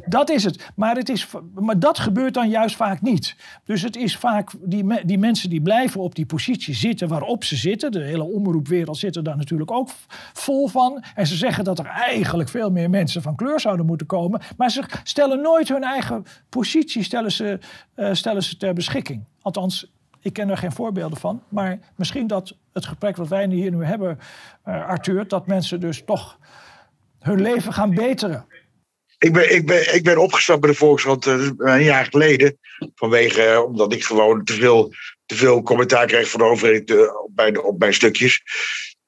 Dat is het. Maar, het is. maar dat gebeurt dan juist vaak niet. Dus het is vaak die, die mensen die blijven op die positie zitten waarop ze zitten. De hele omroepwereld zit er daar natuurlijk ook vol van. En ze zeggen dat er eigenlijk veel meer mensen van kleur zouden moeten komen. Maar ze stellen nooit hun eigen positie stellen ze, uh, stellen ze ter beschikking. Althans, ik ken er geen voorbeelden van. Maar misschien dat het gesprek wat wij hier nu hebben, uh, Arthur, dat mensen dus toch hun leven gaan beteren. Ik ben, ik ben, ik ben opgestapt bij de Volkskrant uh, een jaar geleden. Vanwege, omdat ik gewoon te veel, te veel commentaar kreeg van de overheid op, mijn, op mijn stukjes.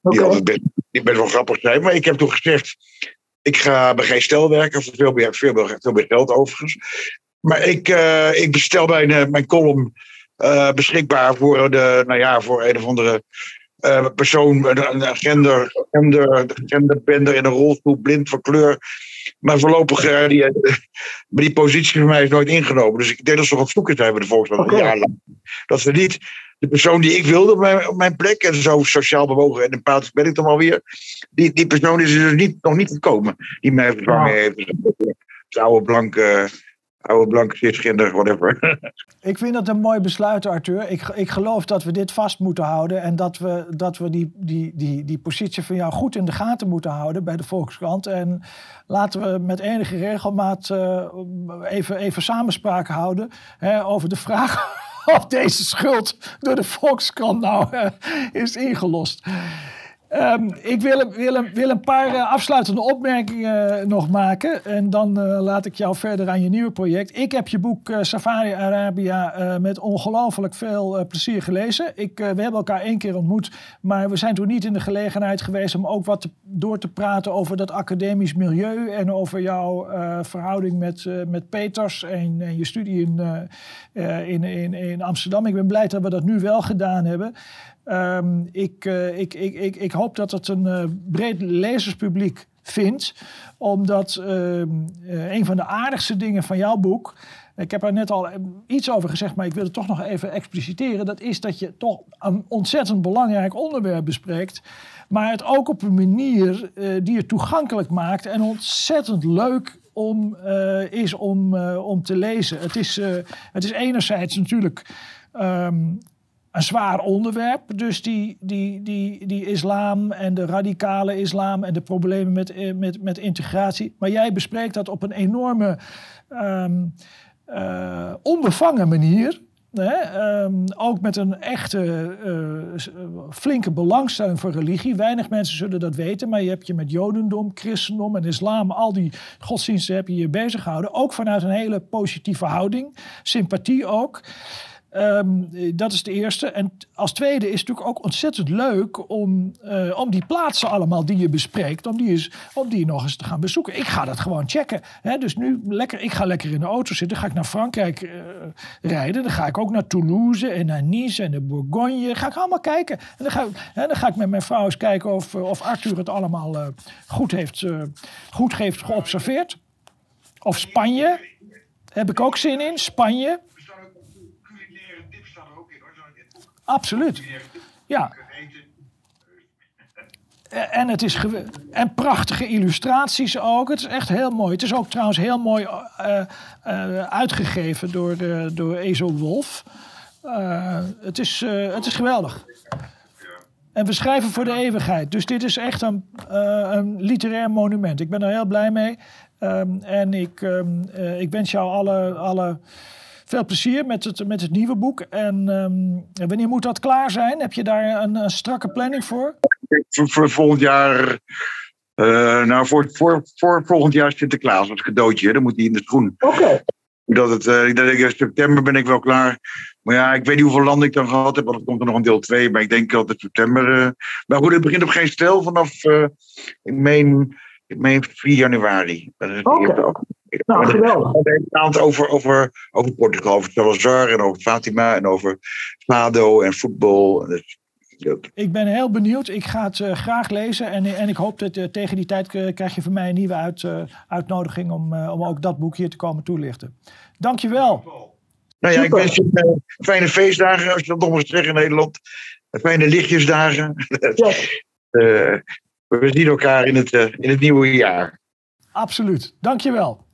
Okay. Die altijd best, die best wel grappig zijn. Maar ik heb toen gezegd, ik ga bij geen stel werken, voor veel meer, veel meer, veel meer geld overigens. Maar ik, uh, ik bestel mijn, uh, mijn column uh, beschikbaar voor, de, nou ja, voor een of andere persoon, een gender, gender, genderbender in een rolstoel, blind van kleur. Maar voorlopig, die, maar die positie van mij is nooit ingenomen. Dus ik denk dat ze wat zoeken zijn bij de Volkskrant. Okay. Ja, dat ze niet de persoon die ik wilde op mijn, op mijn plek, en zo sociaal bewogen en empathisch ben ik dan alweer, die, die persoon is er dus niet, nog niet gekomen die mij vervangen heeft. Dus oude blanke, oude blanke cisgender, whatever. Ik vind dat een mooi besluit, Arthur. Ik, ik geloof dat we dit vast moeten houden en dat we, dat we die, die, die, die positie van jou goed in de gaten moeten houden bij de Volkskrant. En laten we met enige regelmaat uh, even, even samenspraak houden hè, over de vraag of deze schuld door de Volkskrant nou uh, is ingelost. Um, ik wil, wil, wil, een paar uh, afsluitende opmerkingen uh, nog maken. En dan uh, laat ik jou verder aan je nieuwe project. Ik heb je boek Safari Arabia met ongelooflijk veel plezier gelezen. Ik, we hebben elkaar één keer ontmoet. Maar we zijn toen niet in de gelegenheid geweest om ook wat door te praten over dat academisch milieu. En over jouw verhouding met, met Peters en, en je studie in, in, in Amsterdam. Ik ben blij dat we dat nu wel gedaan hebben. Um, ik, uh, ik, ik, ik, ik, hoop dat het een uh, breed lezerspubliek vindt. Omdat uh, een van de aardigste dingen van jouw boek. Ik heb er net al iets over gezegd, maar ik wil het toch nog even expliciteren. Dat is dat je toch een ontzettend belangrijk onderwerp bespreekt. Maar het ook op een manier die het toegankelijk maakt en ontzettend leuk om, is om, om te lezen. Het is, het is enerzijds natuurlijk. Een zwaar onderwerp. Dus die, die, die, die islam en de radicale islam en de problemen met, eh, met, met integratie. Maar jij bespreekt dat op een enorme um, uh, onbevangen manier. Hè? Um, ook met een echte uh, flinke belangstelling voor religie. Weinig mensen zullen dat weten, maar je hebt je met jodendom, christendom en islam, al die godsdiensten heb je je bezig gehouden. Ook vanuit een hele positieve houding, sympathie ook. Um, dat is de eerste. En als tweede is het natuurlijk ook ontzettend leuk om, uh, om die plaatsen allemaal die je bespreekt, om die, eens, om die nog eens te gaan bezoeken. Ik ga dat gewoon checken. Hè? Dus nu lekker, ik ga lekker in de auto zitten. ga ik naar Frankrijk uh, rijden. Dan ga ik ook naar Toulouse en naar Nice en de Bourgogne. Ga ik allemaal kijken. En dan ga, hè, dan ga ik met mijn vrouw eens kijken of, of Arthur het allemaal goed, heeft, goed heeft geobserveerd. Of Spanje. Heb ik ook zin in. Spanje. Absoluut. Ja. En, het is en prachtige illustraties ook. Het is echt heel mooi. Het is ook trouwens heel mooi uh, uh, uitgegeven door, uh, door Ezo Wolf. het, is, het is geweldig. En we schrijven voor de eeuwigheid. Dus dit is echt een, een literair monument. Ik ben er heel blij mee. Um, en ik, um, ik wens jou alle, alle veel plezier met het, met het nieuwe boek. En um, wanneer moet dat klaar zijn? Heb je daar een, een strakke planning voor? Voor, voor volgend jaar Uh, nou, voor, voor, voor volgend jaar Sinterklaas als cadeautje. Dan moet hij in de schoen. Oké. Dat het, uh, ik denk, in september ben ik wel klaar. Maar ja, ik weet niet hoeveel landen ik dan gehad heb, want er komt er nog een deel 2. Maar ik denk altijd september. Uh, maar goed, het begint op geen stel vanaf, ik meen, ik meen 4 januari. Oké. Okay. Nou, geweldig. Het over, over, over Portugal, over Salazar en over Fatima en over Fado en voetbal. Dus, ik ben heel benieuwd. Ik ga het uh, graag lezen. En, en ik hoop dat uh, tegen die tijd uh, krijg je van mij een nieuwe uit, uitnodiging om, om ook dat boek hier te komen toelichten. Dankjewel. Nou ja, ik wens je fijne feestdagen, als je dat nog eens zeggen in Nederland. Fijne lichtjesdagen. Ja. we zien elkaar in het, in het nieuwe jaar. Absoluut. Dankjewel.